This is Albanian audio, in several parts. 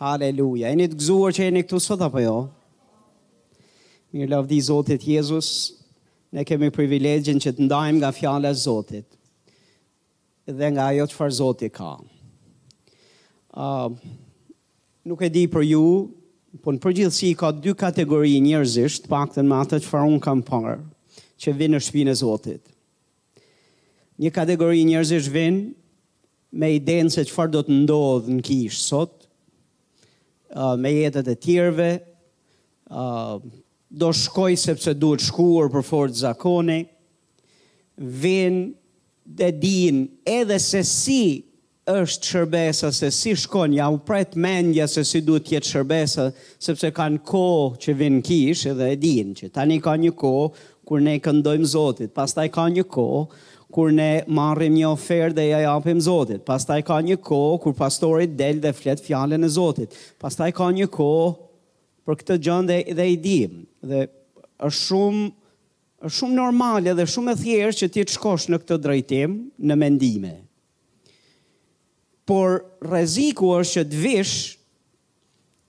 Haleluja. Jeni të gëzuar që jeni këtu sot apo jo? Mirë lavdi Zotit Jezus, ne kemi privilegjin që të ndajmë nga fjala e Zotit dhe nga ajo çfarë Zoti ka. Ë uh, nuk e di për ju, po në përgjithësi ka dy kategori njerëzish, të paktën me atë çfarë unë kam parë, që vijnë në shtëpinë e Zotit. Një kategori njerëzish vijnë me idenë se çfarë do të ndodhë në kishë sot, uh, me jetët e të tjerëve, uh, do shkoj sepse duhet shkuar për forcë zakoni, vijnë dhe din edhe se si është shërbesa, se si shkon, ua pret mendja se si duhet të jetë shërbesa, sepse kanë kohë që vijnë në kishë edhe e dinë, që tani ka një kohë Kur ne këndojmë Zotit, pastaj ka një kohë kur ne marrim një ofertë dhe ia japim Zotit. Pastaj ka një kohë kur pastori del dhe flet fjalën e Zotit. Pastaj ka një kohë për këtë gjë dhe dhe i dimë. Dhe është shumë është shumë normale dhe shumë e thjeshtë që ti të shkosh në këtë drejtim në mendime. Por rreziku është që të vish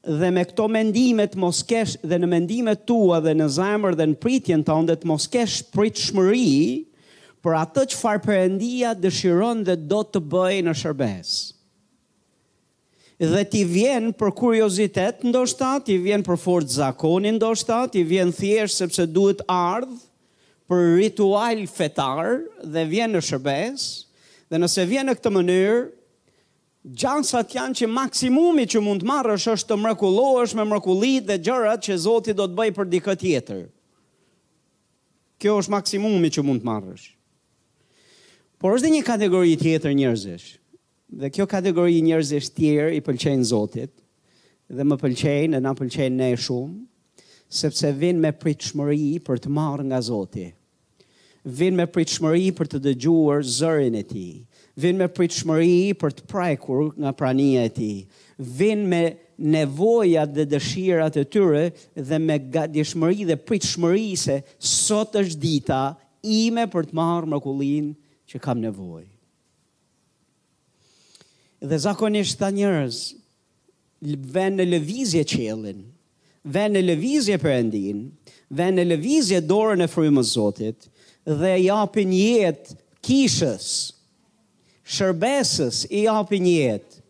dhe me këto mendime të mos kesh dhe në mendimet tua dhe në zemër dhe në pritjen tënde të mos kesh pritshmëri për atë çfarë Perëndia dëshiron dhe do të bëjë në shërbesë. Dhe ti vjen për kuriozitet ndoshta, ti vjen për forcë zakoni ndoshta, ti vjen thjesht sepse duhet ardhë për ritual fetar dhe vjen në shërbesë, dhe nëse vjen në këtë mënyrë, gjasat janë që maksimumi që mund të marrësh është të mrekullohesh me mrekullitë dhe gjërat që Zoti do të bëjë për dikë tjetër. Kjo është maksimumi që mund të marrësh. Por është dhe një kategori tjetër njerëzish, Dhe kjo kategori njerëzish të tjerë i pëlqejnë Zotit dhe më pëlqejnë dhe na pëlqejnë ne shumë, sepse vijnë me pritshmëri për të marrë nga Zoti. Vijnë me pritshmëri për të dëgjuar zërin e tij. Vijnë me pritshmëri për të prekur nga prania e tij. Vijnë me nevojat dhe dëshirat e tyre dhe me gatishmëri dhe pritshmëri se sot është dita ime për të marrë mrekullinë që kam nevojë. Dhe zakonisht këta njerëz vënë në lëvizje qiellin, vënë në lëvizje Perëndinë, vënë në lëvizje dorën e frymës Zotit dhe japin jetë kishës, shërbesës i japin jetë,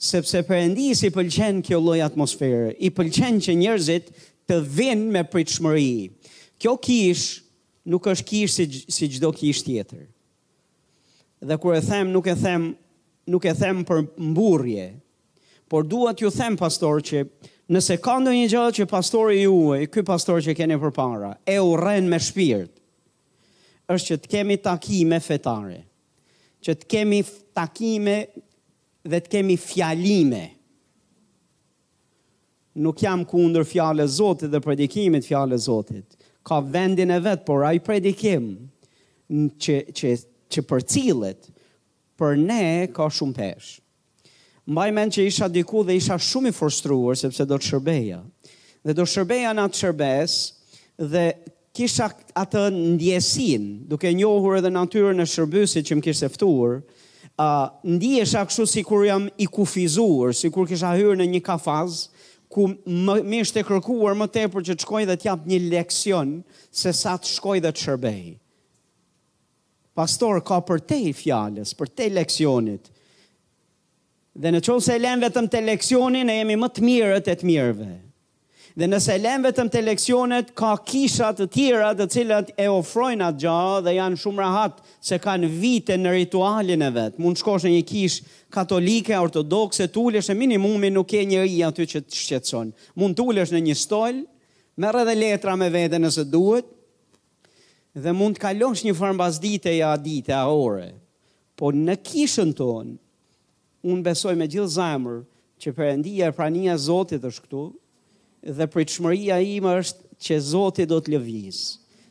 sepse Perëndisë i pëlqen kjo lloj atmosfere, i pëlqen që njerëzit të vijnë me pritshmëri. Kjo kishë nuk është kishë si, si çdo kishë tjetër. Dhe kur e them, nuk e them, nuk e them për mburrje. Por dua t'ju them pastor që nëse ka ndonjë gjë që pastori juaj, ky pastor që keni përpara, e urren me shpirt, është që të kemi takime fetare, që të kemi takime dhe të kemi fjalime. Nuk jam kundër Fjalës Zotit dhe predikimit Fjalës Zotit. Ka vendin e vet, por ai predikim që, që, që përcillet, për ne ka shumë peshë. Mbaj mend që isha diku dhe isha shumë i frustruar sepse do të shërbeja. Dhe do shërbeja në atë shërbesë dhe Kisha atë ndjesinë, duke njohur edhe natyrën e shërbyesit që më kishte ftuar, ë, ndihesha kështu sikur jam i kufizuar, sikur kisha hyrë në një kafaz ku më, më ishte kërkuar më tepër që të shkoj dhe të jap një leksion se sa të shkoj dhe të shërbej. Pastor, ka përtej fjalës, përtej leksionit, Dhe në qoftë se e lemë vetëm te leksioni, ne jemi më të mirët e të mirëve. Dhe nëse e lemë vetëm te leksionet, ka kisha të tjera të cilat e ofrojnë atë gjë dhe janë shumë rahat se kanë vite në ritualin e vet. Mund të shkosh në një kishë katolike, ortodokse, të ulesh e minimumi nuk ke njeri aty që të shqetëson. Mund të ulesh në një stol, merr edhe letra me vete nëse duhet, dhe mund të kalosh një farë mbasdite, a dite, a ore. Po në kishën tonë, unë besoj me gjithë zemër që Perëndia e prania e Zotit është këtu dhe pritshmëria ime është që Zoti do të lëvizë,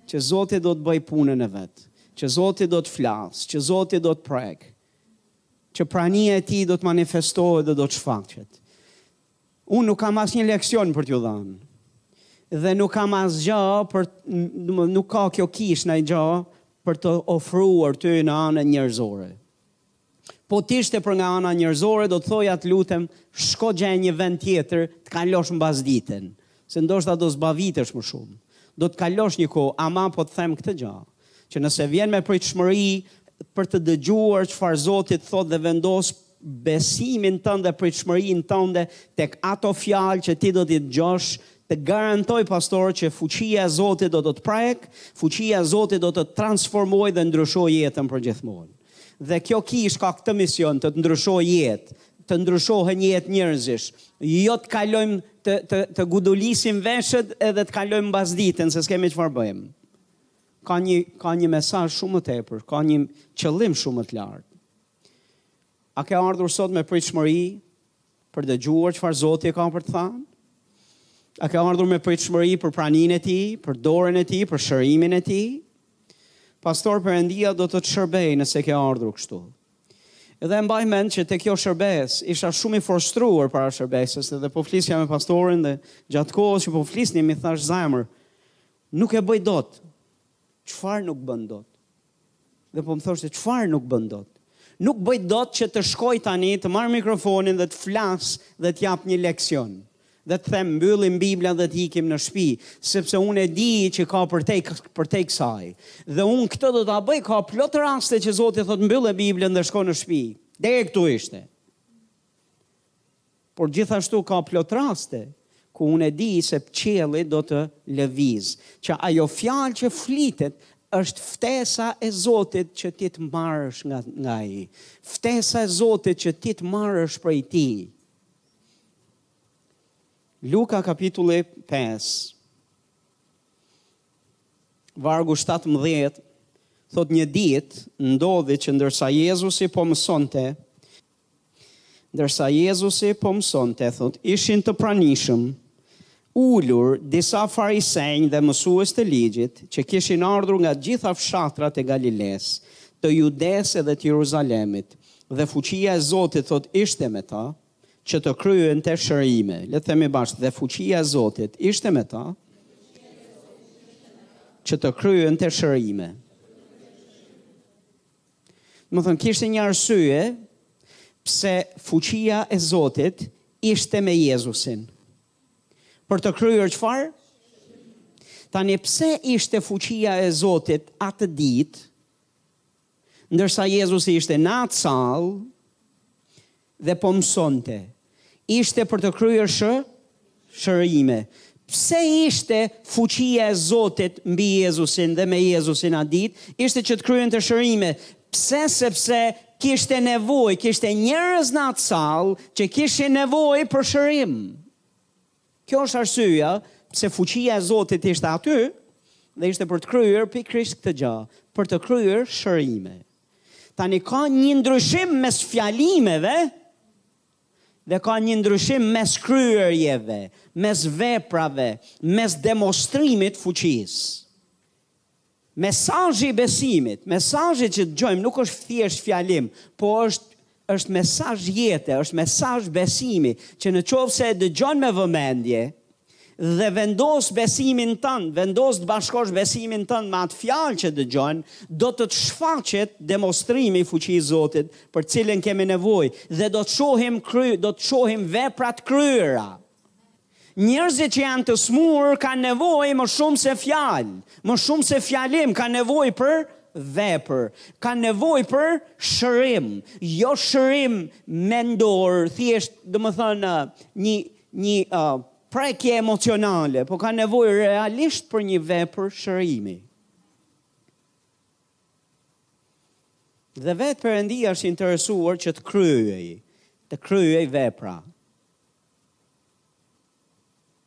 që Zoti do të bëjë punën e vet, që Zoti do të flasë, që Zoti do të prekë, që prania e tij do të manifestohet dhe do të shfaqet. Unë nuk kam asnjë leksion për t'ju dhënë. Dhe nuk kam asgjë për nuk ka kjo kishë naj gjë për të ofruar ty në anën njerëzore. Po të ishte për nga ana njerëzore, do të thoja të lutem, shko gjej një vend tjetër, të kalosh mbasditen, se ndoshta do zbavitesh më shumë. Do të kalosh një kohë, ama po të them këtë gjë. Që nëse vjen me pritshmëri për të dëgjuar çfarë Zoti të thotë dhe vendos besimin tënd dhe pritshmërinë tënde tek ato fjalë që ti do t'i dëgjosh, të garantoj pastor që fuqia e Zotit do të të prekë, fuqia e Zotit do të transformojë dhe ndryshojë jetën përgjithmonë. Dhe kjo kishë ka këtë mision të ndryshojë jetë, të ndryshohen jetë njerëzish. Jo të kalojmë të të të gudulisim veshët edhe të kalojmë mbasditen se s'kemi çfarë bëjmë. ka një ka një mesazh shumë më tepër, ka një qëllim shumë më të lartë. A ke ardhur sot me pritshmëri për dëgjuar çfarë Zoti ka për të thënë? A ke ardhur me pritshmëri për praninë e tij, për dorën e tij, për shërimin e tij? Pastor Perëndia do të të shërbejë nëse ke ardhur kështu. Edhe mbaj mend që te kjo shërbesë, isha shumë i frustruar para shërbesës, edhe po flisja me pastorin dhe gjatë kohës që po flisnim i thashë zemër, Nuk e bëj dot. Çfarë nuk bën dot? Epo më thoshte çfarë nuk bën dot? Nuk bëj dot që të shkoj tani të marr mikrofonin dhe të flas dhe të jap një leksion dhe të them mbyllim Biblën dhe të ikim në shtëpi, sepse unë e di që ka përtej përtej kësaj. Dhe unë këtë do ta bëj ka plot raste që Zoti thotë mbylle Biblën dhe shko në shtëpi. Deri këtu ishte. Por gjithashtu ka plot raste ku unë e di se qielli do të lëvizë, që ajo fjalë që flitet është ftesa e Zotit që ti të marrësh nga nga ai, ftesa e Zotit që ti të marrësh prej tij. Luka kapitulli 5 vargu 17 thotë një ditë ndodhi që ndërsa Jezusi po mësonte Ndërsa Jezusi po mësonte, thotë, ishin të pranishëm ulur disa farisenj dhe mësues të ligjit që kishin ardhur nga gjitha fshatrat e Galilesë, të Judesë dhe të Jeruzalemit, dhe fuqia e Zotit, thotë, ishte me ta, që të kryente shërime. Le të themi bashkë, dhe fuqia e Zotit ishte me ta, që të kryente shërime. Domethënë, kishte një arsye pse fuqia e Zotit ishte me Jezusin. Për të kryer çfarë? Tani pse ishte fuqia e Zotit atë ditë, ndërsa Jezusi ishte në atë sallë, dhe po mësonte. Ishte për të kryer shë, shërime. Pse ishte fuqia e Zotit mbi Jezusin dhe me Jezusin atë ditë? Ishte që të kryente shërime. Pse? Sepse kishte nevojë, kishte njerëz në atë sallë që kishin nevojë për shërim. Kjo është arsyeja pse fuqia e Zotit ishte aty dhe ishte për të kryer pikërisht këtë gjë, për të kryer shërime. Tani ka një ndryshim mes fjalimeve dhe ka një ndryshim mes kryerjeve, mes veprave, mes demonstrimit fuqisë. Mesazhi i besimit, mesazhi që dëgjojmë nuk është thjesht fjalim, po është është mesazh jete, është mesazh besimi, që në qoftë se e dëgjon me vëmendje, dhe vendos besimin tënd, vendos të bashkosh besimin tënd me atë fjalë që dëgjon, do të të shfaqet demonstrimi i fuqisë së Zotit, për cilën kemi nevojë dhe do të shohim kry, do të shohim vepra të kryera. Njerëzit që janë të sëmurë kanë nevojë më shumë se fjalë, më shumë se fjalim, kanë nevojë për vepër, kanë nevojë për shërim, jo shërim mendor, thjesht, domethënë, një një uh, prekje emocionale, po kanë nevojë realisht për një vepër shërimi. Dhe vetë Perëndia është interesuar që të kryejë, të kryejë vepra.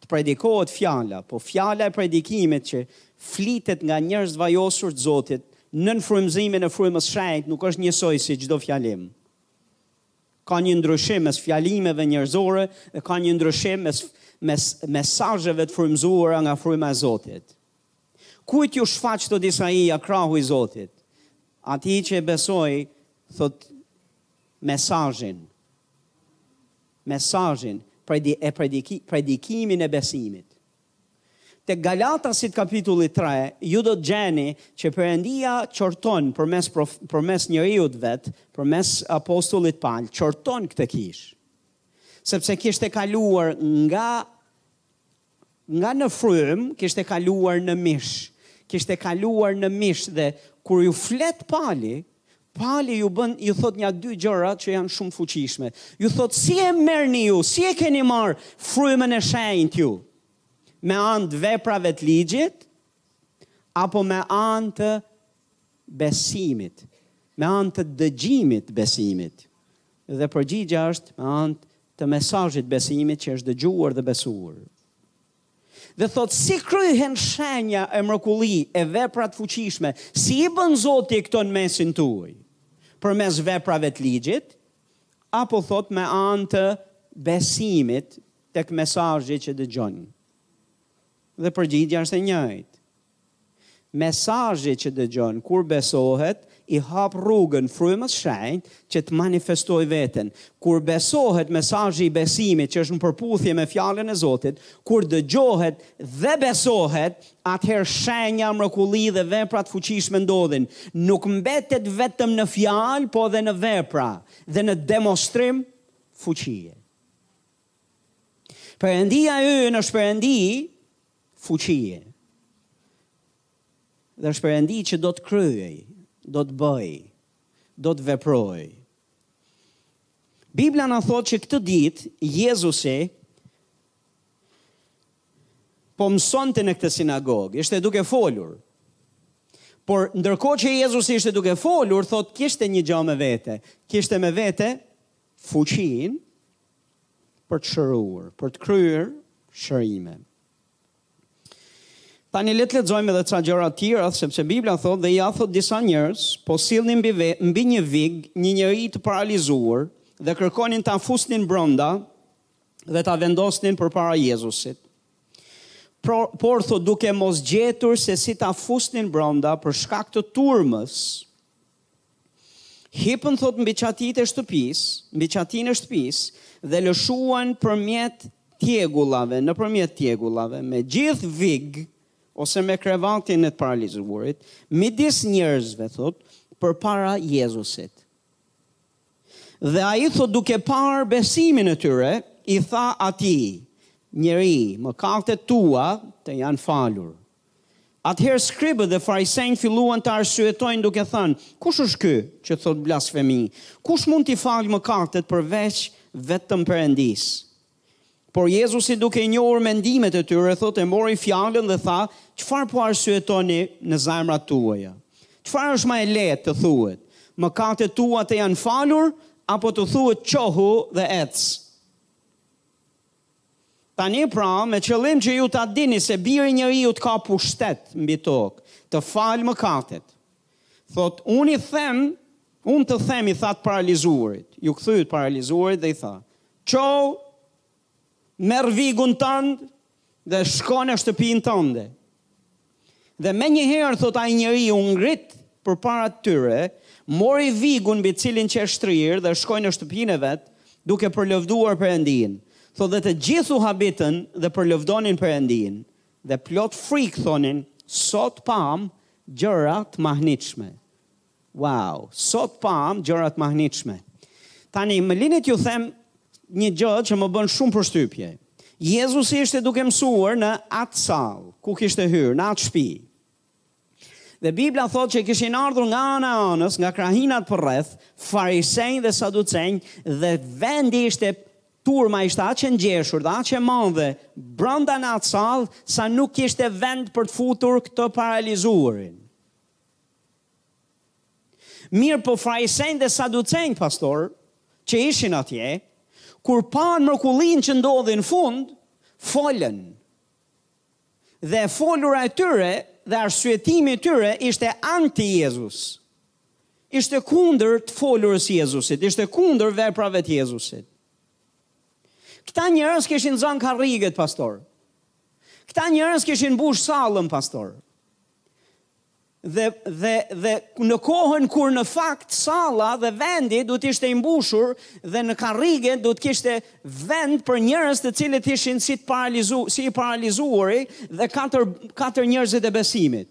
Të predikohet fjala, po fjala e predikimit që flitet nga njerëz të vajosur të Zotit, nën frymëzimin e Frymës së Shenjtë, nuk është njësoj si çdo fjalim. Ka një ndryshim mes fjalimeve njerëzore dhe ka një ndryshim mes mes mesazheve të frymëzuara nga fryma e Zotit. Kujt iu shfaq te Isaia krahu i Zotit? Atij që e besoi, thotë mesazhin. mesazhin e predikimin e besimit. Tek Galatasit kapitulli tre, ju do të gjeni që Perëndia qorton përmes përmes njeriut të vet, përmes apostullit Pal, qorton këtë kishë. Sepse kishte kaluar nga Nga në frymë kishte kaluar në mish, kishte kaluar në mish dhe kur ju flet Pali, Pali ju bën, ju thotë nja dy gjëra që janë shumë të fuqishme. Ju thotë si e merrni ju, si e keni marrë frymën e shenjtë ju? Me anë të veprave të ligjit, apo me anë të besimit, me anë të dëgjimit të besimit, dhe përgjigja është me anë të mesazhit të besimit që është dëgjuar dhe besuar. Dhe thotë, si kryhen shenja e mrekulli e vepra të fuqishme, si i bën zoti këto në mesin tuaj, përmes veprave të ligjit, apo thotë me anë të besimit tek mesazhi që dëgjon. Dhe përgjigja është e njëjtë. Mesazhi që dëgjon kur besohet i hap rrugën Frymës së Shenjtë që të manifestojë veten. Kur besohet mesazhi i besimit që është në përputhje me Fjalën e Zotit, kur dëgjohet dhe besohet, atëherë shenja, mrekulli dhe vepra të fuqishme ndodhin. Nuk mbetet vetëm në fjalë, po dhe në vepra dhe në demonstrim fuqie. Perëndia ynë është Perëndi fuqie. Dhe është Perëndi që do të kryej, do të bëj, do të veproj. Biblia na thotë që këtë ditë Jezusi po mësonte në këtë sinagogë, ishte duke folur. Por ndërkohë që Jezusi ishte duke folur, thotë kishte një gjë me vete, kishte me vete fuqinë për të shëruar, për të kryer shërime. Tani le të lexojmë edhe ca gjëra të tjera, sepse Bibla thotë dhe ja thotë disa njerëz, po sillnin mbi ve, mbi një vig një njeri të paralizuar dhe kërkonin ta fusnin brenda dhe ta vendosnin përpara Jezusit. Por, por thotë duke mos gjetur se si ta fusnin brenda për shkak të turmës, Hipën thotë mbi çatitë e shtëpisë, mbi çatinë e shtëpisë dhe lëshuan përmjet tjegullave, nëpërmjet tjegullave, me gjithë vig ose me krevatin e të paralizuarit, midis njerëzve thotë, përpara Jezusit. Dhe ai thotë duke parë besimin e tyre, i tha atij, njeri, mëkatet e tua të janë falur. Atëherë skribët dhe farisenjtë filluan të arsyetojnë duke thënë, Kush është ky, që thotë blasfemi? Kush mund t'i falë mëkatet përveç vetëm Perëndisë? Por Jezusi duke i njohur mendimet e tyre, thotë e mori fjalën dhe tha, Çfarë po arsyetoni në zemrat tuaja? Çfarë është më e lehtë të thuhet, Mëkatet e tua të janë falur, apo të thuhet Çohu dhe ec? Tani pra, me qëllim që ju ta dini se Biri i Njeriut ka pushtet mbi tokë, të falë mëkatet. Thotë, Unë i them, Unë të them, i tha të paralizuarit, iu kthye të paralizuarit dhe i tha, Çohu, merr vigun tënd dhe shko në shtëpinë tënde. Dhe menjëherë, thotë ai njeri, u ngrit përpara tyre, mori vigun mbi të cilin qe shtrirë dhe shkoi në shtëpinë e vet, duke përlëvduar Perëndinë. Thotë dhe të gjithë u habitën dhe përlëvdonin Perëndinë, dhe plot frikë thonin, Sot pamë gjëra të mahnitshme. Wow, sot pamë gjëra të mahnitshme. Tani më lini t'ju them një gjë që më bën shumë përshtypje. Jezusi ishte duke mësuar në atë sallë ku kishte hyrë, në atë shtëpi. Dhe Bibla thotë që kishin ardhur nga ana e anës, nga krahinat përreth, farisenj dhe saducenj dhe vendi ishte turma ishte aq e ngjeshur dhe aq e madhe brenda në atë sallë sa nuk kishte vend për të futur këtë të paralizuarin. Mirëpo farisenjtë dhe saducenjtë, pastor, që ishin atje, kur panë mërkullinë që ndodhi në fund, folën. Dhe folura e tyre dhe arsyetimi i tyre ishte anti Jezus. Ishte kundër të folurës së Jezusit, ishte kundër veprave të Jezusit. Këta njerëz kishin zënë karriget, pastor. Këta njerëz kishin mbush sallën, pastor. dhe dhe dhe në kohën kur në fakt salla dhe vendi duhet të ishte i mbushur dhe në karrige duhet të kishte vend për njerëz të cilët ishin si të paralizu, si i paralizuari dhe katër katër njerëzit e besimit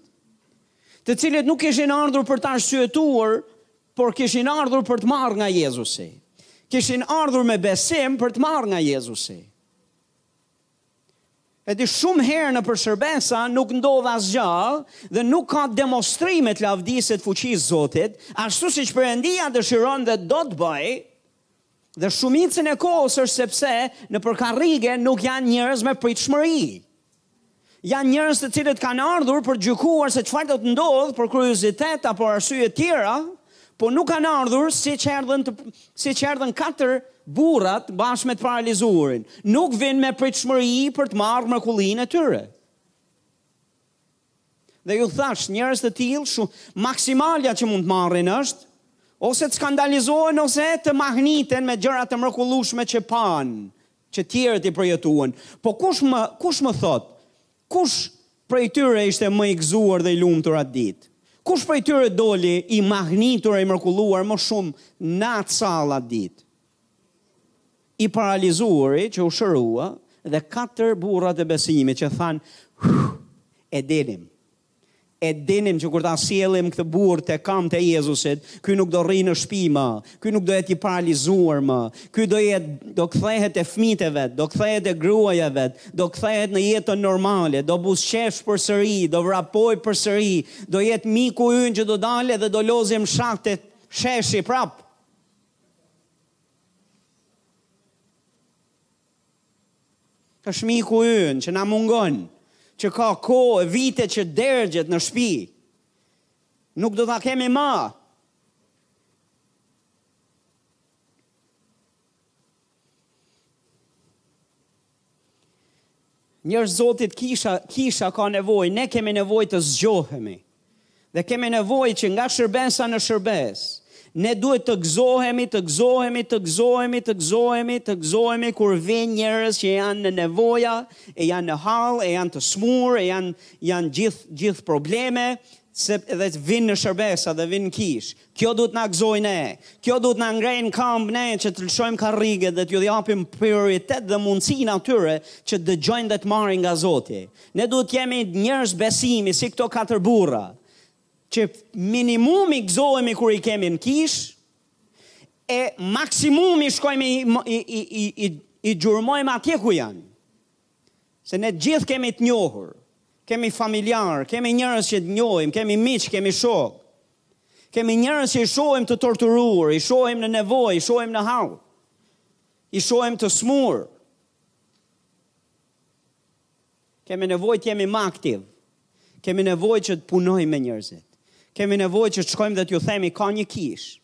të cilët nuk kishin ardhur për të arsyetuar por kishin ardhur për të marrë nga Jezusi kishin ardhur me besim për të marrë nga Jezusi E di shumë herë nëpër shërbesa nuk ndodh asgjë e gjallë dhe nuk ka demonstrime të lavdisë, të fuqisë së Zotit, ashtu siç Perëndia dëshiron dhe do të bëjë, dhe shumicën e kohës është sepse nëpër karrige nuk janë njerëz me pritshmëri. Janë njerëz të cilët kanë ardhur për të gjykuar se çfarë do të ndodhë për kuriozitet apo arsye tjera, Po nuk kanë ardhur siç erdhën të, siç erdhën katër burrat bashkë me të paralizuarin. Nuk vijnë me pritshmëri për të marrë mrekullinë e tyre. Dhe ju thashë, njerëz të tillë shumë maksimalja që mund të marrin është ose të skandalizohen ose të mahniten me gjërat e mrekullueshme që panë, që tjerët i përjetuan. Po kush më kush më thotë Kush prej tyre ishte më i gëzuar dhe i lumtur atë ditë? Kush prej tyre doli i mahnitur e i mrekulluar më shumë në atë sallë atë ditë? I paralizuari që u shërua dhe katër burrat e besimit që thanë, Huh! E dinim! E dinim që kur ta sjellim këtë burrë te kambët e Jezusit, ky nuk do rrijë në shpi më, ky nuk do jetë i paralizuar më, ky do jetë, do kthehet te fëmijët e vet, do kthehet te gruaja e vet, do kthehet në jetën normale, do buzëqeshë përsëri, do vrapojë përsëri, do jetë miku ynë që do dalë dhe do lozim shah te sheshi prapë. Është miku ynë që na mungon, që ka kohë e vite që dergjet në shpi. Nuk do ta kemi ma. Njerëz të Zotit kisha, kisha ka nevojë, ne kemi nevojë të zgjohemi. Dhe kemi nevojë që nga shërbesa në shërbesë, ne duhet të gëzohemi, të gëzohemi, të gëzohemi, të gëzohemi, të gëzohemi kur vin njerëz që janë në nevoja, e janë në hall, e janë të smur, e janë janë gjithë gjithë probleme, edhe vin në shërbesa dhe vin në kishë. Kjo duhet na gëzojë ne. Kjo duhet na ngrejë në këmbë ne që të lëshojmë karriget dhe t'ju japim prioritet dhe mundësinë atyre që të dëgjojnë dhe të marrin nga Zoti. Ne duhet të jemi njerëz besimi si këto katër burra që minimumi gëzohemi kur i kemi në kishë e maksimumi shkojmë i, i, i, i, i gjurmojmë atje ku janë. Se ne të gjithë kemi të njohur, kemi familjarë, kemi njerëz që njohim, kemi miq, kemi shokë. Kemi njerëz që i shohim të torturuar, i shohim në nevojë, i shohim në hall. I shohim të smur. Kemi nevojë të jemi më aktiv. Kemi nevojë që të punojmë me njerëzit. Kemi nevojë që të shkojmë dhe t'ju themi ka një kishë.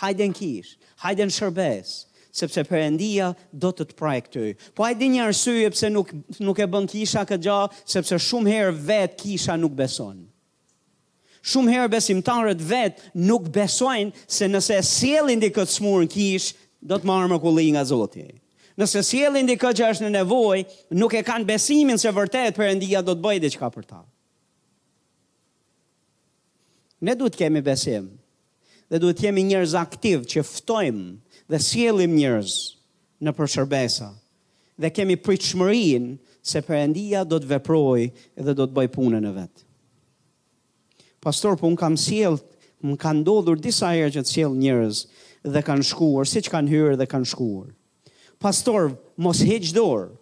Hajde në kishë, hajde në shërbesë, sepse Perëndia do të të prekë ty. Po a e dini arsyen pse nuk nuk e bën kisha këtë gjë, sepse shumë herë vet kisha nuk beson. Shumë herë besimtarët vet nuk besojnë se nëse sjellin dikë të smur në kishë, do të marrë mrekulli nga Zoti. Nëse sjellin dikë që është në nevojë, nuk e kanë besimin se vërtet Perëndia do të bëjë diçka për ta. Ne duhet të kemi besim dhe duhet të jemi njerëz aktiv që ftojmë dhe sjellim njerëz nëpër shërbesa dhe kemi pritshmërinë se Perëndia do të veprojë dhe do të bëjë punën e vet. Pastor, po un kam sjell, më ka ndodhur disa herë që të sjell njerëz dhe kanë shkuar, siç kanë hyrë dhe kanë shkuar. Pastor, mos hiq dorë.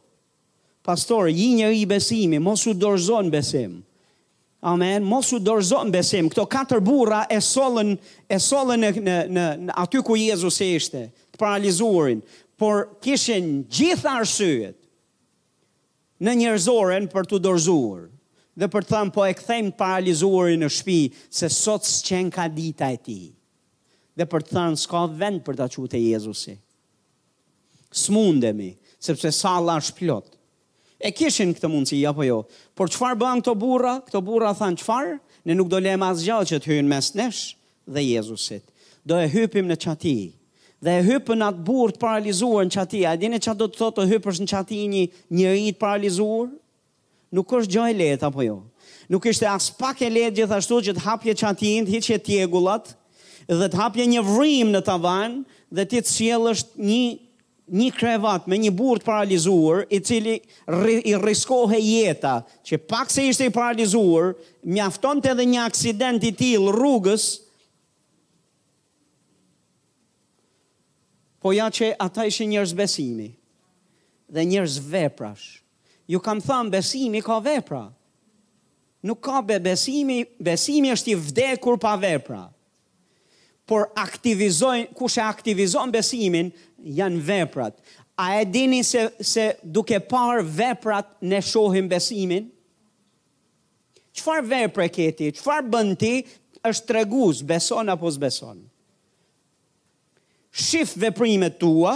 Pastor, ji njeri besimi, mos u dorëzo në besim. Amen. Mos u dorëzo në besim. Këto katër burra e sollën e sollën në, në, në, në aty ku Jezusi ishte, të paralizuarin, por kishin gjithë arsyet në njerëzoren për t'u dorëzuar dhe për të thënë po e kthejmë të paralizuarin në shpi se sot s'qenka dita e tij dhe për të thënë s'ka vend për ta çu te Jezusi S'mundemi, sepse salla është plot. E kishin këtë mundësi, apo jo? Por çfarë bënë këto burra? Këto burra thanë çfarë? Ne nuk do lemë asgjë që të hyjë mes nesh dhe Jezusit. Do e hypim në çati. Dhe e hypën atë burrë të paralizuar në çati. A e dini çfarë do të thotë të hypësh në çati një njeri të paralizuar? Nuk është gjë e lehtë apo jo? Nuk ishte aspak e lehtë gjithashtu që të hapje çatinë, të hiqje tjegullat dhe të hapje një vrimë në tavan dhe ti të sjellësh një një krevat me një burrë të paralizuar, i cili i rriskohej jeta, që pak se ishte i paralizuar, mjaftonte edhe një aksident i tillë rrugës. Po ja që ata ishin njerëz besimi dhe njerëz veprash. Ju kam thanë besimi ka vepra. Nuk ka be besimi, besimi është i vdekur pa vepra. Por aktivizojnë, kush e aktivizon besimin, janë veprat. A e dini se, se duke parë veprat ne shohim besimin? Çfarë vepre ke ti, çfarë bën ti, është tregues, beson apo s'beson. Shif veprimet tua,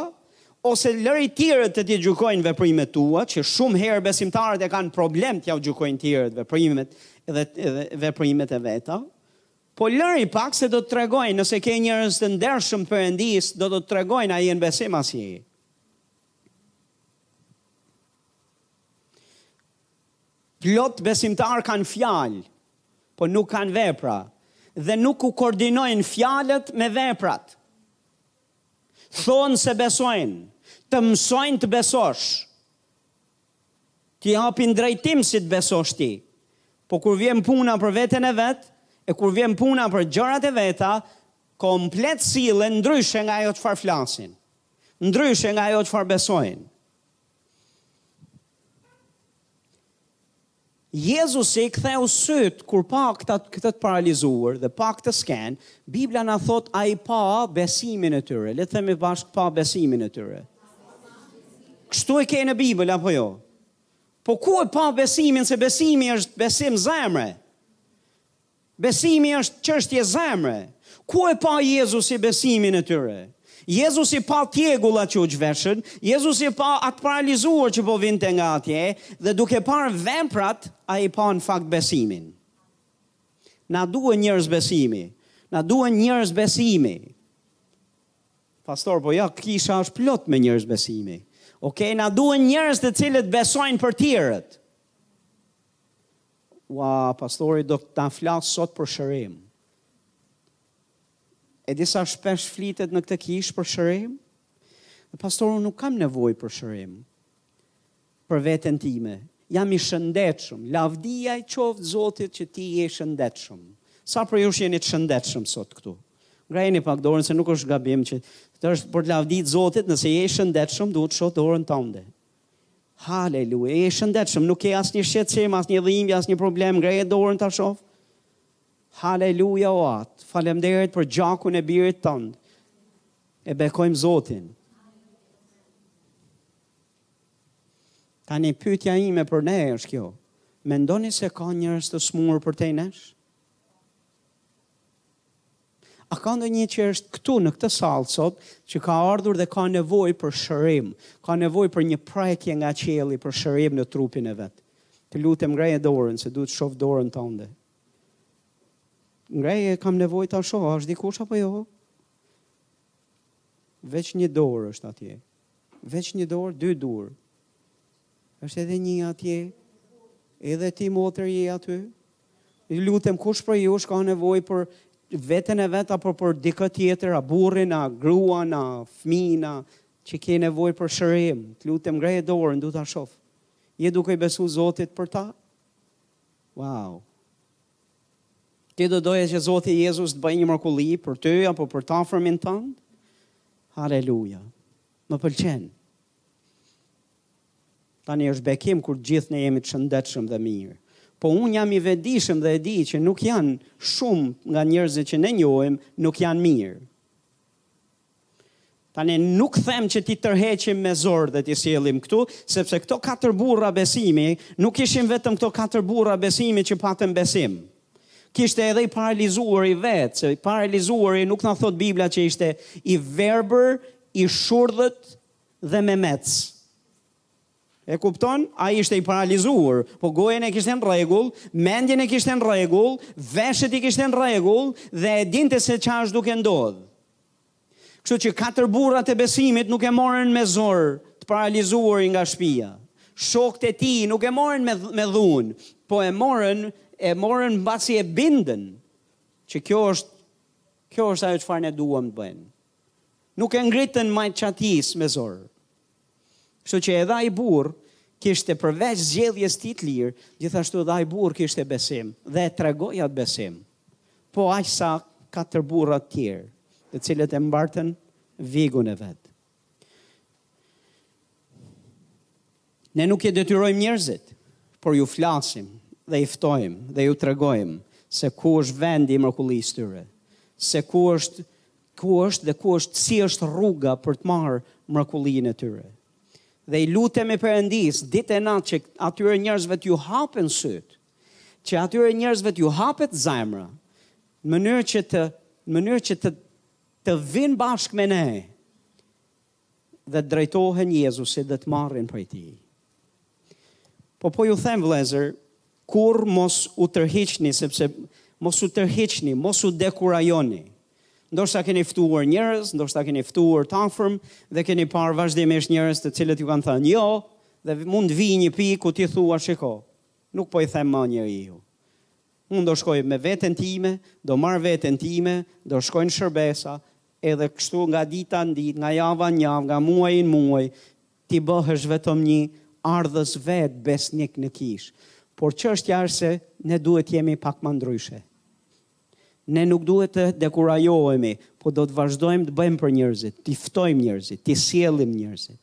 ose lëri tjerët të t'i gjykojnë veprimet tua, që shumë herë besimtarët e kanë problem t'jua gjykojnë tjerët veprimet dhe veprimet e veta. Po lëri pak se do të tregojnë, nëse ke njerëz të ndershëm Perëndisë, do të tregojnë a je në besim a s'je. Plot besimtarë kanë fjalë, po nuk kanë vepra, dhe nuk u koordinojnë fjalët me veprat. Thonë se besojnë, të mësojnë të besosh. Të japin drejtim si të besosh ti. Po kur vjen puna për veten e vet, e kur vjen puna për gjërat e veta, komplet sillen ndryshe nga ajo çfarë flasin. Ndryshe nga ajo çfarë besojnë. Jezusi ktheu sytë kur pa këta këtë të paralizuar dhe pa këtë skenë, Bibla na thotë ai pa besimin e tyre. Le të themi bashkë pa besimin e tyre. Kështu e ke në Bibël apo jo? Po ku e pa besimin se besimi është besim zemre? Besimi është çështje zemre. Ku e pa Jezusi besimin e tyre? Jezusi pa tjegullat që u zhveshën, Jezusi pa atë të paralizuar që po vinte nga atje, dhe duke parë veprat, ai pa në fakt besimin. Na duhen njerëz besimi. Na duhen njerëz besimi. Pastor, po ja, kisha është plot me njerëz besimi. Ok, na duhen njerëz të cilët besojnë për tjerët. Ua, pastori do të flasë sot për shërim. E di sa shpesh flitet në këtë kishë për shërim? Dhe pastor, unë nuk kam nevojë për shërim, për veten time. Jam i shëndetshëm, lavdia i qoftë Zotit që ti je i shëndetshëm. Sa prej jush jeni të shëndetshëm sot këtu? Ngrejeni pak dorën se nuk është gabim që është për lavdi të Zotit, nëse je i shëndetshëm, duhet të shoh dorën tënde. Haleluja, je i shëndetshëm, nuk ke asnjë shqetësim, asnjë dhimbje, asnjë problem, ngreje dorën ta shoh. Haleluja o at, falemderit për gjakun e birit tënd. E bekojmë Zotin. Tani pyetja ime për ne është kjo. Mendoni se ka njerëz të sëmurë përtej nesh? A ka ndonjë që është këtu në këtë sallë sot që ka ardhur dhe ka nevojë për shërim, ka nevojë për një prekje nga qielli për shërim në trupin e vet? Të lutem ngreje dorën se du ta shoh dorën tënde. Ngreje kam nevojë ta shoh, është dikush apo jo? Veç një dorë është atje. Veç një dorë, dy dorë. Është edhe një atje, edhe ti motër je aty. Ju lutem kush prej jush ka nevojë për veten e vet apo për dikë tjetër, a burrin, a gruan, a fëmijën, a që ke nevojë për shërim. Të lutem ngreje dorën, du ta shoh. Je duke i besu Zotit për ta? Wow. Ti do doje që Zoti Jezus të bëjë një mrekulli për ty apo për të afërmin tënd? Haleluja. Më pëlqen. Tani është bekim kur gjithë ne jemi të shëndetshëm dhe mirë. Po unë jam i vetëdijshëm dhe e di që nuk janë shumë nga njerëzit që ne njohim nuk janë mirë. Tani nuk them që t'i tërheqim me zor dhe t'i sjellim këtu, sepse këto katër burra besimi nuk ishin vetëm këto katër burra besimi që patën besim kishte edhe i paralizuari vetë, se i paralizuari nuk na thotë Biblia që ishte i verbër, i shurdhër, dhe memec. E kupton? Ai ishte i paralizuar, po gojën e kishte në rregull, mendjen e kishte në rregull, veshët i kishte në rregull dhe e dinte se ça është duke ndodh. Kështu që katër burrat e besimit nuk e morën me zor të paralizuarin nga shpia. Shokët e tij nuk e morën me me dhunë, po e morën e morën mbasi e bindën që kjo është kjo është ajo çfarë ne duam të bëjmë. Nuk e ngritën majë çatisë me zor. Kështu që edhe ai burrë kishte përveç zgjedhjes tij të lirë, gjithashtu edhe ai burrë kishte besim dhe e tregoi atë besim. Po aq sa katër burra të tjerë, të cilët e mbartën vigun e vet. Ne nuk i detyrojmë njerëzit, por u flasim dhe i ftojmë dhe u tregojmë se ku është vendi i mrekullisë tyre, se ku është ku është dhe ku është si është rruga për të marrë mrekullinë e tyre. Dhe i lutemi Perëndisë ditë e natë që atyre njerëzve t'u hapen sytë, që atyre njerëzve t'u hapet zemra, në mënyrë që të në mënyrë që të të vinë bashkë me ne dhe të drejtohen Jezusit dhe të marrin prej tij. Po po ju them vëllezër, kurrë mos u tërhiqni sepse mos u tërhiqni, mos u dekurajoni. Ndoshta keni ftuar njerëz, ndoshta keni ftuar të afërm dhe keni parë vazhdimisht njerëz të cilët ju kanë thënë jo dhe mund të vijë një pikë ku ti thua shiko, nuk po i them më njeriu. Unë do shkoj me veten time, do marr veten time, do shkoj në shërbesa, edhe kështu nga dita në ditë, nga java në javë, nga muaji në muaj, ti bëhesh vetëm një ardhës vetë besnik në kishë. Por çështja është se ne duhet të jemi pak më ndryshe. Ne nuk duhet të dekurajohemi, po do të vazhdojmë të bëjmë për njerëzit, t'i ftojmë njerëzit, t'i sjellim njerëzit.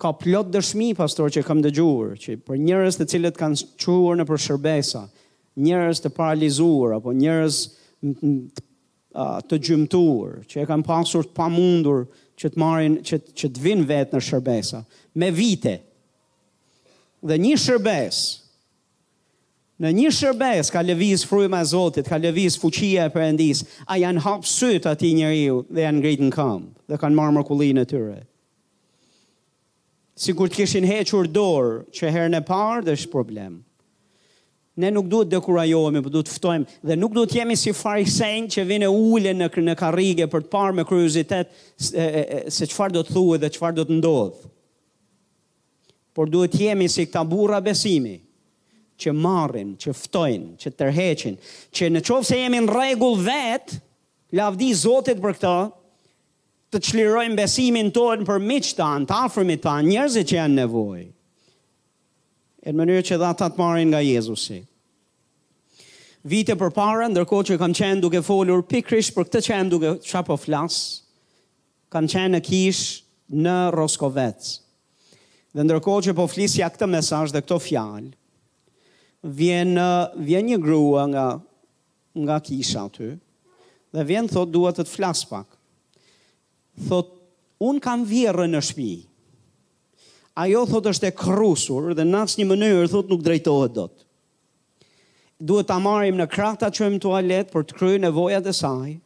Ka plot dëshmi pastor që kam dëgjuar, që për njerëz të cilët kanë çuar nëpër shërbesa, njerëz të paralizuar apo njerëz të gjymtuar, që e kanë pasur të pamundur që të marrin që që të vinë vetë në shërbesa me vite. Dhe një shërbesë Në një shërbes ka lëviz fryma e Zotit, ka lëviz fuqia e Perëndisë, a janë hap sytë atij njeriu dhe janë ngrit në këmbë dhe kanë marrë mrekullinë e tyre. Sikur të kishin hequr dorë që herën e parë dhe është problem. Ne nuk duhet të dekurajohemi, por duhet të ftojmë dhe nuk duhet të jemi si farisenjtë që vinë ulen në në karrige për të parë me kuriozitet se çfarë do të thuhet dhe çfarë do të ndodhë. Por duhet të jemi si këta burra besimi, që marrin, që ftojnë, që tërheqin, që në qoftë se jemi në rregull vetë, lavdi Zotit për këtë, të çlirojmë besimin tonë për miqtë tanë, të afërmit tanë, njerëzit që janë në nevojë. E në mënyrë që dhe ata të marrin nga Jezusi. Vite përpara, ndërkohë që kam qenë duke folur pikërisht për këtë që jam duke çfarë po flas, Kam qenë në kishë në Roskovec. Dhe ndërkohë që po flisja këtë mesazh dhe këto fjalë, vjen vjen një grua nga nga kisha aty dhe vjen thot dua të të flas pak. Thot un kam vjerrën në shtëpi. Ajo thot është e kërrusur dhe në asnjë mënyrë thot nuk drejtohet dot. Duhet ta marrim në krah ta çojmë tualet për të kryer nevojat e saj.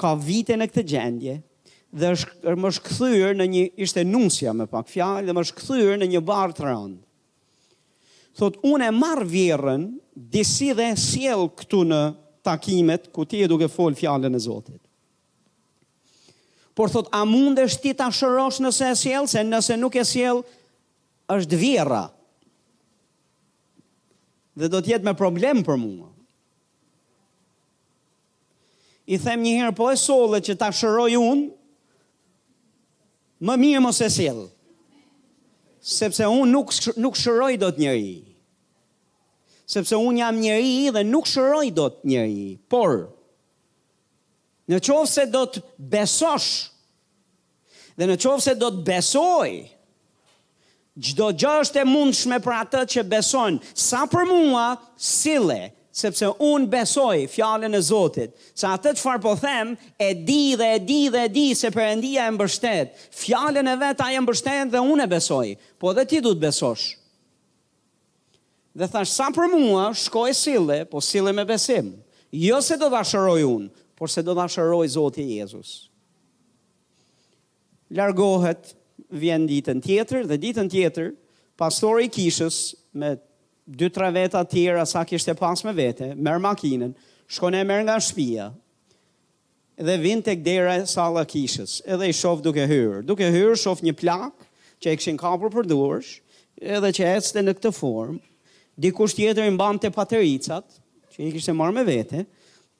Ka vite në këtë gjendje dhe është më është kthyer në një ishte nusja me pak fjalë dhe më është kthyer në një barrë të rëndë. Thot unë e marr vjerrën disi dhe e sjell këtu në takimet ku ti je duke fol fjalën e Zotit. Por thot a mundesh ti ta shërosh nëse e sjell se nëse nuk e sjell është vjerra. Dhe do të jetë më problem për mua. I them një herë po e solle që ta shëroj unë, më mirë mos e sjell. Sepse unë nuk nuk shëroj dot njeri. Sepse unë jam njeri dhe nuk shëroj dot njeri, por në qoftë se do të besosh Dhe në qoftë se do të besojë, çdo gjë është e mundshme për atë që beson, sa për mua, sille, sepse unë besoj fjalën e Zotit, se atë çfarë po them, e di dhe e di dhe e di se Perëndia e mbështet, fjalën e vet ai e mbështet dhe unë e besoj, po edhe ti duhet të besosh. Dhe thashë, sa për mua, shko e sille, po sille me besim, jo se do ta shëroj unë, por se do ta shëroj Zoti Jezus. Largohet, vjen ditën tjetër dhe ditën tjetër, pastori i kishës me dy tre veta të tjera sa kishte pas me vete, merr makinën, shkon e merr nga shpia. Dhe vijnë tek dera e sallës kishës, edhe i shof duke hyrë. Duke hyrë, shof një plakë që e kishin kapur për duarsh, edhe që ecte në këtë formë. Dikush tjetër i mbante patericat, që i kishte marrë me vete,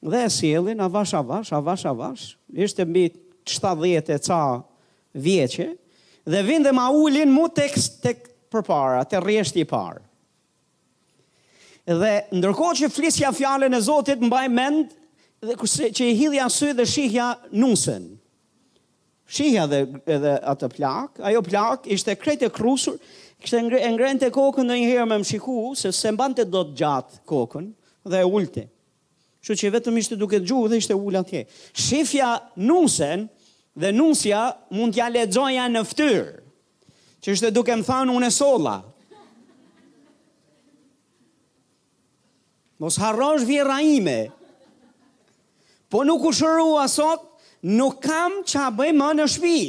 dhe e sjellin avash avash, avash avash, ishte mbi shtatëdhjetë e ca vjeçe, dhe vijnë dhe ma ulin mu tek, tek përpara, te rreshti i parë. Dhe ndërkohë që flisja fjalën e Zotit mbaj mend dhe kurse që i hidhja sy dhe shihja nusen. Shihja dhe edhe atë plakë, ajo plakë ishte krejt e kërrusur, kështu e ngrente kokën ndonjëherë me më shiku, se s'e mbante dot gjatë kokën dhe e ulte. Kështu që vetëm ishte duke dëgju dhe ishte ulë atje. Shifja nusen dhe nusja mund t'ia lexoja në fytyrë. Që ishte duke më thanë unë e solla. Mos harrosh vjehrra ime. Po nuk u shërua sot, nuk kam ça bëj më në shpi.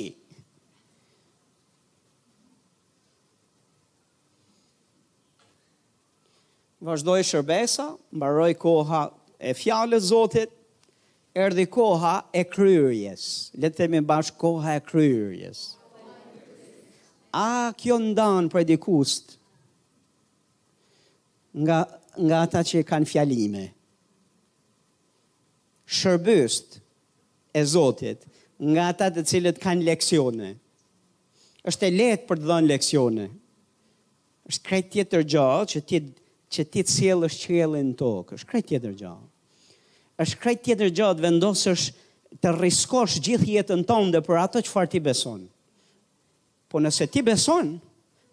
Vazhdoi shërbesa, mbaroi koha e fjalës së Zotit, erdhi koha e kryerjes. Le të themi bashkë koha e kryerjes. A kjo ndan predikuesit nga nga ata që kanë fjalime? Shërbyesit e Zotit nga ata të cilët kanë leksione. Është e lehtë për të dhënë leksione. Është krejt tjetër gjë që ti që ti të sjellësh qiellin në tokë. Është krejt tjetër gjë. Është krejt tjetër gjë të vendosësh të rriskosh gjithë jetën tënde për ato çfarë ti beson. Po nëse ti beson,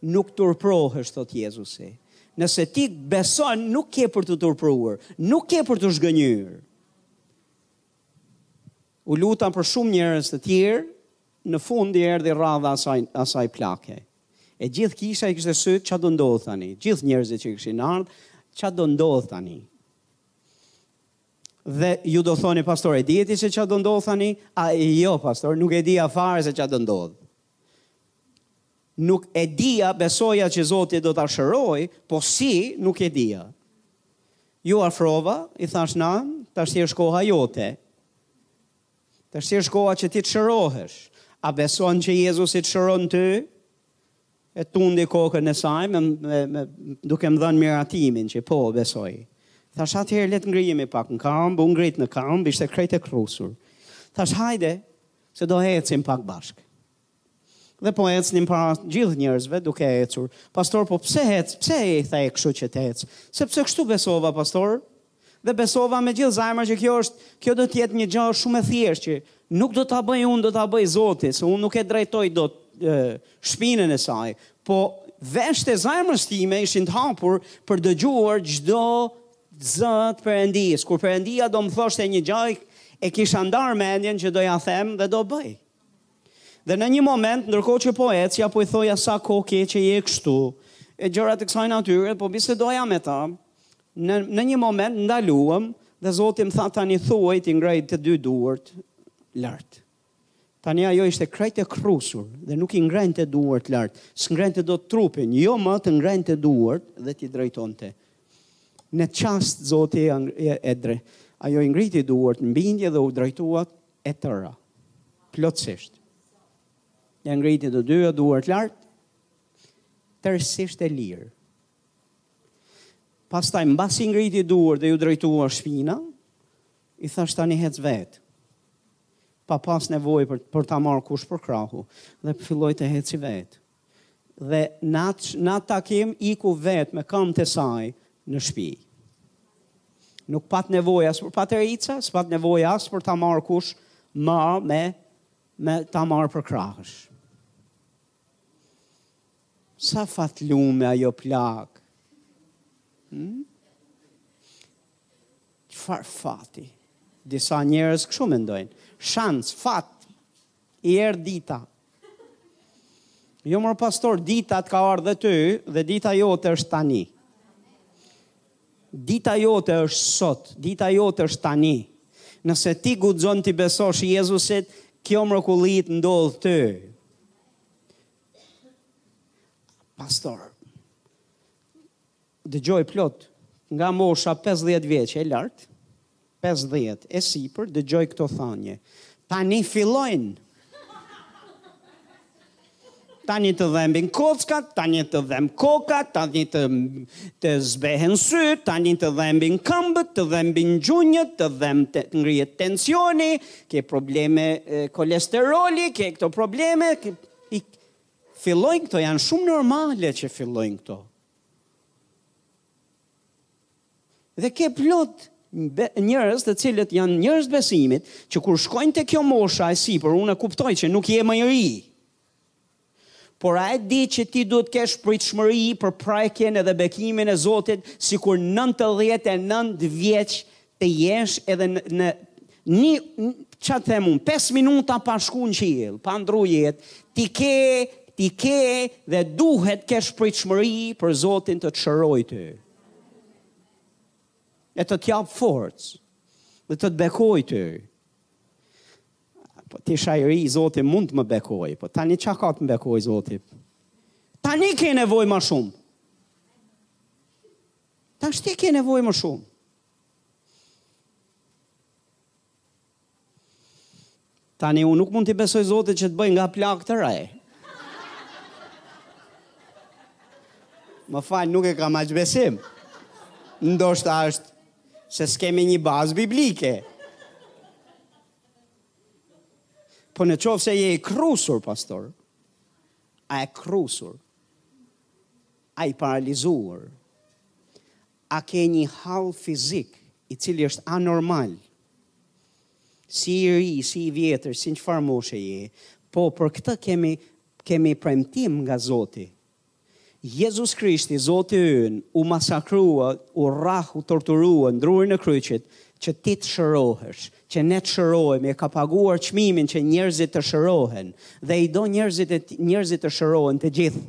nuk turprohesh thotë Jezusi. Nëse ti beson, nuk ke për t'u turpruar, nuk ke për t'u zhgënjyer. U luta për shumë njerëz të tjerë, në fund i erdhi rradha asaj asaj plake. E gjithë kisha i kishte sytë, çfarë do ndodhë tani? Gjithë njerëzit që kishin ardhë, çfarë do ndodhë tani? Dhe ju do thoni, pastor, e dije ti se çfarë do ndodhë tani? A jo, pastor, nuk e dija fare se çfarë do ndodhë. Nuk e dija, besoja që Zoti do ta shëroj, po si, nuk e dija. Ju afrova, i thash na, tash është koha jote. Tash është koha që ti të shërohesh. A beson që Jezusi të shëron ty? E tundi kokën e saj, me, me, me, duke më dhënë miratimin që po besoj. Thash atëherë le të ngrihemi pak në kambë, u ngrit në kambë, ishte krejt e kërrusur. Thash hajde, se do ecim pak bashkë. Dhe po ecnim para gjithë njerëzve duke ecur. Pastor, po pse ec? Pse e the kështu që të ec? Sepse kështu besova, pastor. Dhe besova me gjithë zemër që kjo është, kjo do të jetë një gjë shumë e thjeshtë që nuk do ta bëj unë, do ta bëjë Zoti, se unë nuk e drejtoj dot shpinën e saj. Po veshët e zemrës time ishin të hapur për dëgjuar çdo zë të Perëndisë. Kur Perëndia do më thoshte një gja, e kisha ndarë mendjen që do ja them dhe do bëj. Dhe në një moment, ndërkohë që po ecja, po i thoja sa kohë ke që je kështu, e gjërat e kësaj natyre, po bisedoja me ta, në, në një moment ndaluam, dhe Zoti m'tha tani thuaj t'i ngrejë të dy duart lartë. Tani ajo ishte krejt e kërrusur dhe nuk i ngrente duart lart, s'e ngrente dot trupin, jo më të ngrente duart dhe t'i drejtonte. Në çast, zoti e, e, e dre, ajo i ngriti duart në bindje dhe u drejtua E tëra. Plotësisht. Ja ngriti të dyja duart lart. Tërësisht e lirë. Pastaj mbasi ngriti duart dhe ju drejtua shpina, i thash tani hec vet. Pa pas nevojë për për ta marrë kush për krahu dhe filloi të hecë vet. Dhe n'at n'at takim iku vetë me kamt e saj në shpi. Nuk pat nevojë as për paterica, s'pat nevojë as për ta marrë kush ma me me ta marrë për krahësh. Sa fatlume ajo plakë. Hmm? Çfarë fati? Disa njerëz kështu mendojnë. Shans, fat, I erdh dita. Jo mor pastor, dita të ka ardhë dhe ty dhe dita jote është tani. Dita jote është sot, dita jote është tani. Nëse ti guxon t'i besosh Jezusit, kjo mrekulli t'ndodh ty. Pastor, Dëgjoj plot nga mosha pesëdhjetë vjeç e lart, pesëdhjetë e sipër dëgjoj këto thënie. Tani fillojnë! Tani të dhembin kockat, tani të dhemb koka, tani të, të zbehen sytë, tani të dhembin këmbët, të dhembin gjunjët, të dhemb të ngrihet tensioni, ke probleme kolesteroli, ke këto probleme, ke, fillojnë këto, janë shumë normale që fillojnë këto. Dhe ke plot njerëz të cilët janë njerëz besimi, që kur shkojnë te kjo mosha e sipër, unë e kuptoj që nuk je më i ri. Por a e di që ti duhet të kesh pritshmëri për prekjen dhe bekimin e Zotit, sikur 99 vjeç Të jesh edhe në, në një, ça të them unë, 5 minuta pa shku në qiell, pa ndru jetë, ti ke, ti ke dhe duhet të kesh pritshmëri për Zotin të të shërojë ty. E të të japë forcë, dhe të të bekojë ty. Po ti shajri, Zoti mund të më bekojë, po tani ça ka të më bekojë Zoti? Tani ke nevojë ma shumë. Tashti ke nevojë më shumë. Tani unë nuk mund t'i besoj Zotit që të të bëjë nga plak të ri. Më fal, nuk e kam aq besim. Ndoshta është se s'kemi një bazë biblike. Po në qoftë se je i kërrusur, pastor. A e kërrusur. A i paralizuar? A ke një hall fizik i cili është anormal? Si i ri, si i vjetër, si në çfarë moshe je? Po, për këtë kemi, kemi premtim nga Zoti. Jezus Krishti, Zoti ynë, u masakrua, u rrah, u torturua, n'drurin e kryqit, që ti të shërohesh, që ne të shërohemi, e ka paguar çmimin që njerëzit të shërohen, dhe i do njerëzit, e, njerëzit të shërohen të gjithë.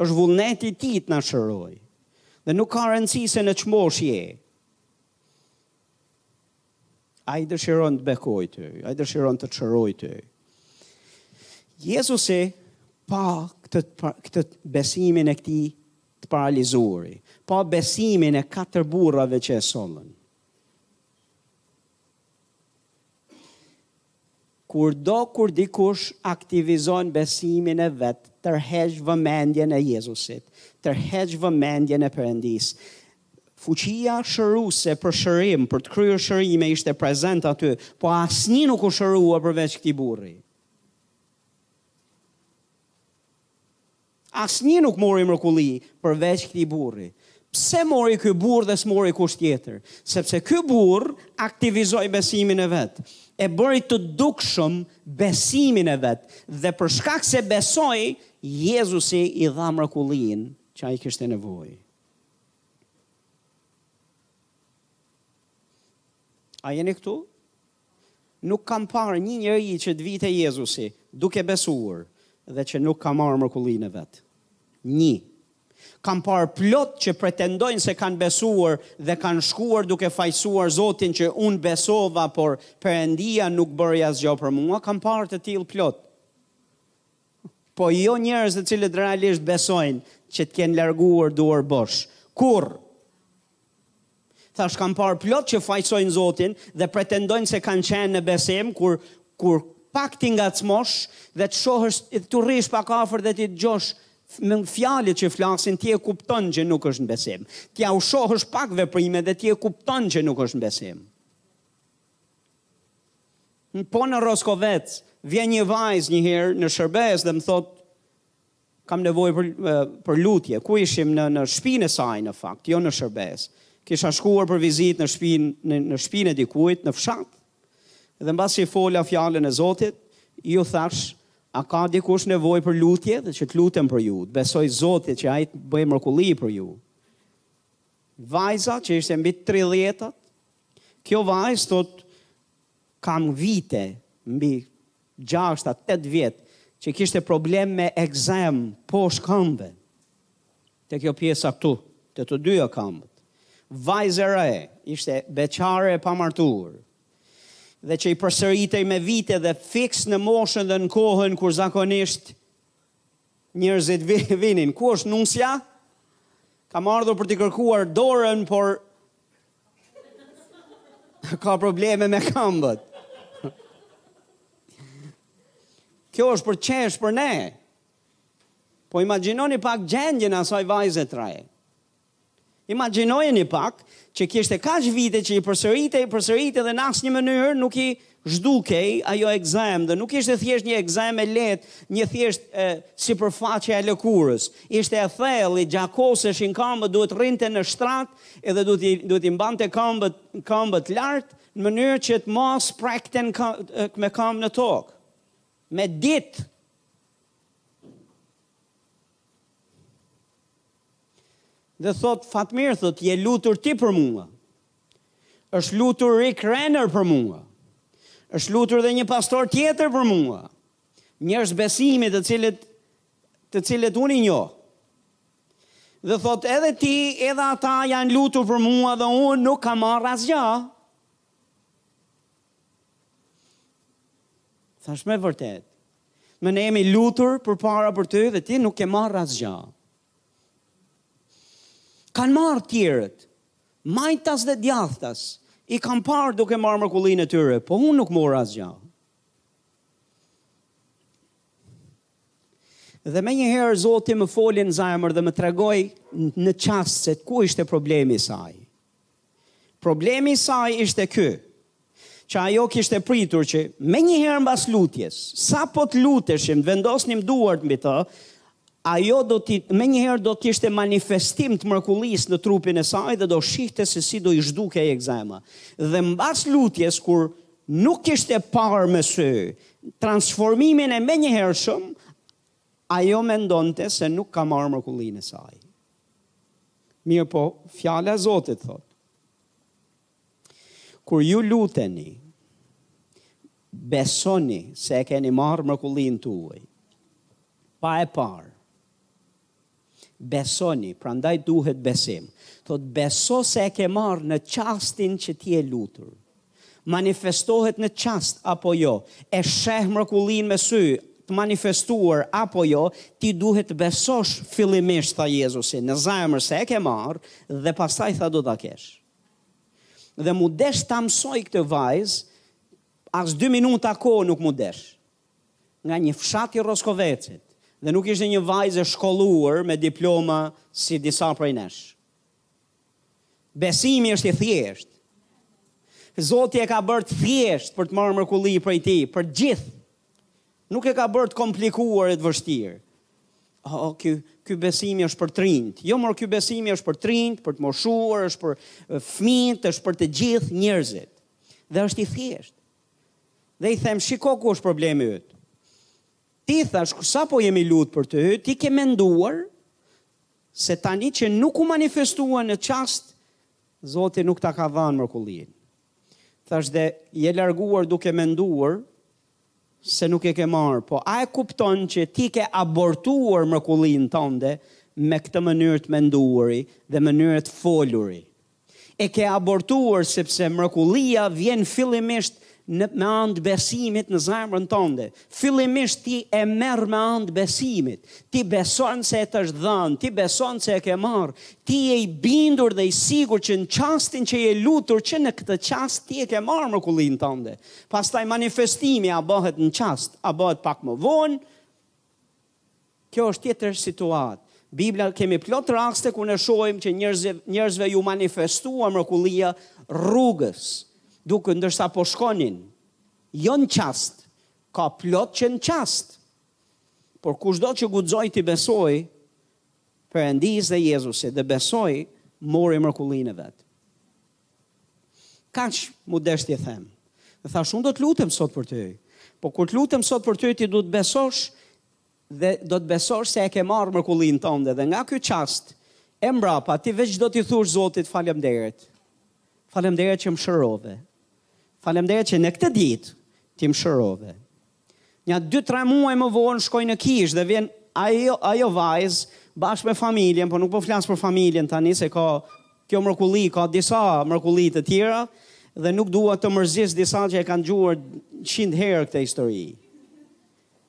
Është vullneti i tij të na shërojë. Dhe nuk ka rëndësi se në çmoshë je. Ai dëshiron të të bekojë ty, ai dëshiron të të shërojë ty. Jezusi pa këtë këtë besimin e këtij të paralizuari, pa besimin e katër burrave që e sollën. Kurdo kur dikush aktivizon besimin e vet, tërheq vëmendjen e Jezusit, tërheq vëmendjen e Perëndisë. Fuqia shëruese për shërim, për të kryer shërime ishte prezent aty, po asnjë nuk u shërua përveç këtij burri. Asnjë nuk mori mrekulli përveç këtij burri. Pse mori ky burrë dhe s'mori kush tjetër? Sepse ky burrë aktivizoi besimin e vet. E bëri të dukshëm besimin e vet dhe për shkak se besoi, Jezusi i dha mrekullinë që ai kishte nevojë. A jeni këtu? Nuk kam parë një njeri që të vijë te Jezusi, duke besuar, dhe që nuk ka marrë mrekullinë e vet. Një. Kam parë plot që pretendojnë se kanë besuar dhe kanë shkuar duke fajësuar Zotin që unë besova, por Perëndia nuk bëri asgjë për mua, kam parë të tillë plot. Po jo njerëz të cilët realisht besojnë që të kenë larguar duarbosh. Kurrë! Thash kam parë plot që fajësojnë Zotin dhe pretendojnë se kanë qenë në besim kur kur pak t'i ngacmosh dhe të shohësh të rrish pak afër dhe t'i dëgjosh me fjalët që flasin ti e kupton që nuk është në besim. T'ia u shohësh pak veprimet dhe ti e kupton që nuk është në besim. Në po në Roskovec, vjen një vajzë një herë në shërbesë dhe më thotë, Kam nevojë për për lutje. Ku ishim në në shtëpinë e saj në fakt, jo në shërbesë. Kisha shkuar për vizitë në shtëpinë në, në shtëpinë e dikujt në fshat. Dhe mbasi fola fjalën e Zotit, ju thash, a ka dikush nevojë për lutje dhe që të lutem për ju. T'i besoj Zotit që ai të bëjë mrekulli për ju. Vajza që ishte mbi 30-at, kjo vajzë thotë kam vite mbi gjashtë a tetë vjet që kishte problem me ekzemë poshtë këmbëve, te kjo pjesa këtu, te të dyja këmbët. Vajzë e re, ishte beqare e pamartuar dhe që i përsëritej me vite dhe fiks në moshën dhe në kohën kur zakonisht Njerëzit vinin, ku është nusja? Ka ardhur për t'i kërkuar dorën, por ka probleme me këmbët. Kjo është për të qeshur për ne. Po imagjinoni pak gjendjen e asaj vajze traje. Imagjinojeni pak që kishte kaq vite që i përsëritej, i përsëritej dhe në asnjë mënyrë nuk i zhdukej ajo ekzemë dhe nuk ishte thjesht një ekzemë e lehtë, një thjesht e, sipërfaqja e lëkurës. Ishte e thellë, i gjakoseshin këmbët, duhet rrinte në shtrat edhe duhet i duhet i mbante këmbët këmbët lart në mënyrë që të mos prekte me këmbë në tokë. Me ditë Dhe thotë, Fatmir, thotë, je lutur ti për mua. Është lutur Rick Renner për mua. Është lutur dhe një pastor tjetër për mua. Njerëz besimi të cilët, të cilët unë i njoh. Dhe thot, edhe ti, edhe ata janë lutur për mua dhe unë nuk kam marrë asgja. Thash me vërtet, Më ne jemi lutur përpara për ty dhe ti nuk ke marrë asgja. Kanë marrë tjerët, majtas dhe djathtas, i kam parë duke marrë mrekullinë e tyre, po unë nuk mora asgja. Dhe menjëherë Zoti më foli në zemër dhe më tregoi në çast se ku ishte problemi i saj. Problemi i saj ishte ky, që ajo kishte pritur që menjëherë mbas lutjes, sapo të luteshim, të vendosnim duart mbi të, ajo do të menjëherë do të kishte manifestim të mrekullisë në trupin e saj dhe do shihte se si do i zhdukej ekzema. Dhe mbas lutjes kur nuk kishte parë me sy transformimin e menjëhershëm, Ajo mendonte se nuk ka marrë mrekullinë e saj. Mirëpo, Fjala e Zotit thotë, Kur ju luteni, besoni se e keni marrë mrekullinë tuaj, pa e parë. Besoni, prandaj duhet besim. Thot beso se e ke marrë në çastin që ti je lutur. Manifestohet në çast apo jo? E sheh mrekullinë me sy, të manifestuar apo jo, ti duhet të besosh fillimisht tha Jezusi në zemër se e ke marrë dhe pastaj tha do ta kesh. Dhe m'u desh ta mësoj këtë vajzë, as dy minuta kohë nuk m'u desh. nga një fshat i Roskovecit dhe nuk ishte një vajzë e shkolluar me diploma si disa prej nesh. Besimi është i thjeshtë. Zoti e ka bërë të thjeshtë për të marrë mrekulli prej tij, për të gjithë. Nuk e ka bërë të komplikuar e të vështirë. Oh, ky ky besimi është për të rinjt. Jo mor ky besimi është për të rinjt, për të moshuar, është për fëmijët, është për të gjithë njerëzit. Dhe është i thjeshtë. Dhe i them, shiko ku është problemi yt. Ti thash, sapo jemi lutë për të, ti ke menduar se tani që nuk u manifestua në qast, Zoti nuk ta ka dhanë mrekullinë. Thash dhe je larguar duke menduar se nuk e ke marrë, po a e kupton që ti ke abortuar mrekullinë tënde me këtë mënyrë të menduari dhe mënyrë të foluri. E ke abortuar sepse mrekullia vjen fillimisht në me anë të besimit në zemrën tënde. Fillimisht ti e merr me anë të besimit. Ti beson se e të është dhënë, ti beson se e ke marr. Ti je i bindur dhe i sigurt që në çastin që je lutur që në këtë çast ti e ke marr mrekullinë tënde. Pastaj manifestimi a bëhet në çast, a bëhet pak më vonë, Kjo është tjetër situatë. Bibla kemi plot raste kur ne shohim që njerëzve, njerëzve iu manifestua mrekullia rrugës, duke ndërsa po shkonin. Jo në qast, ka plot që në qast. Por kushdo që guxoi t'i besojë Perëndisë dhe Jezusit dhe besoi mori mrekullinë e vet. Kaq m'u desh t'i them. Dhe thash, unë do të lutem sot për ty. Po kur të lutem sot për ty, ti do të besosh dhe do të besosh se e ke marrë mrekullinë tënde dhe nga ky çast e mbrapa ti veç do t'i thush Zotit faleminderit. Faleminderit që më shërove. Faleminderit që në këtë ditë ti më shërove. Nja dy tre muaj më vonë shkoj në kishë dhe vjen ajo, ajo vajzë bashkë me familjen, po nuk po flas për familjen tani se ka kjo mrekulli, ka disa mrekulli të tjera dhe nuk dua të mërzis disa që e kanë gjuar qind herë këtë histori.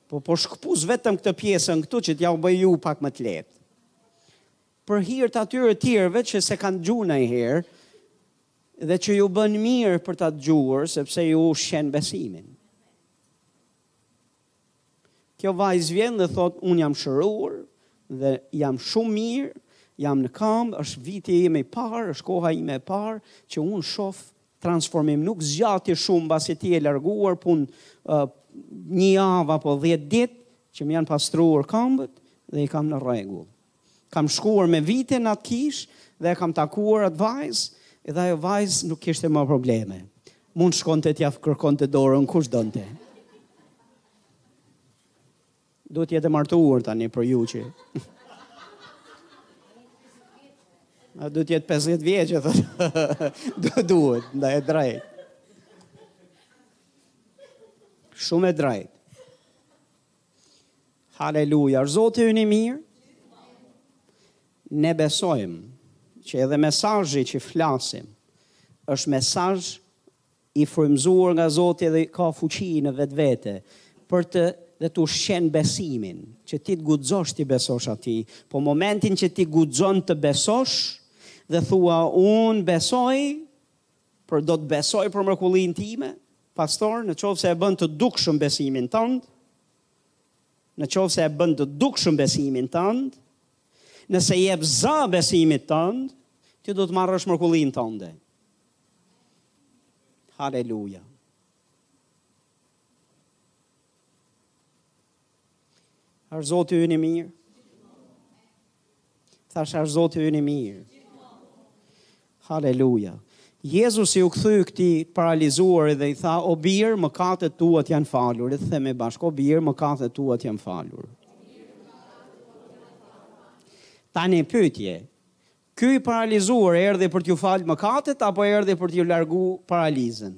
Po, po shkëpus vetëm këtë pjesën këtu që t'jua bëj ju pak më të lehtë. Për hir t'atyre tjerëve që s'e kanë dëgju nanjëherë dhe që u bën mirë për ta dëgjuar sepse u ushqen besimin. Kjo vajzë vjen dhe thot un jam shëruar dhe jam shumë mirë, jam në këmbë, është viti im i parë, është koha ime e parë që un shof transformim. Nuk zgjati shumë pasi ti je larguar pun uh, një javë apo 10 ditë që më janë pastruar këmbët dhe i kam në rregull. Kam shkuar me vite në atë kishë dhe e kam takuar atë vajzë, edhe ajo vajzë nuk kishte më probleme. Mund shkonte t'ia kërkonte dorën kush donte. Duhet jetë e martuar tani për ju që. A duhet jetë 50 vjeçe. Do duhet, nda e drejtë. Shumë e drejtë. Haleluja, është Zoti ynë i mirë. Ne besojmë që edhe mesazhi që flasim është mesazh i frymëzuar nga Zoti dhe ka fuqi në vetvete për të dhe të ushqyer besimin, që ti të guxosh të besosh atij, po momentin që ti guxon të besosh dhe thua unë besoj Por do të besoj për mrekullinë time, pastor, në qoftë se e bën të dukshëm besimin tënd, në qoftë se e bën të dukshëm besimin tënd, nëse i jep zë besimit tënd, ti do të marrësh mrekullinë tënde. Haleluja. Është Zoti ynë i mirë. Thashë është Zoti ynë i mirë. Haleluja. Jezusi iu kthy këtij të paralizuari edhe i tha, o bir, mëkatet e tua të janë falur. E themi bashkë, o bir, mëkatet e tua të janë falur. Tani pyetje, ky i paralizuar erdhi për t'iu falë mëkatet, apo erdhi për t'iu largu paralizën?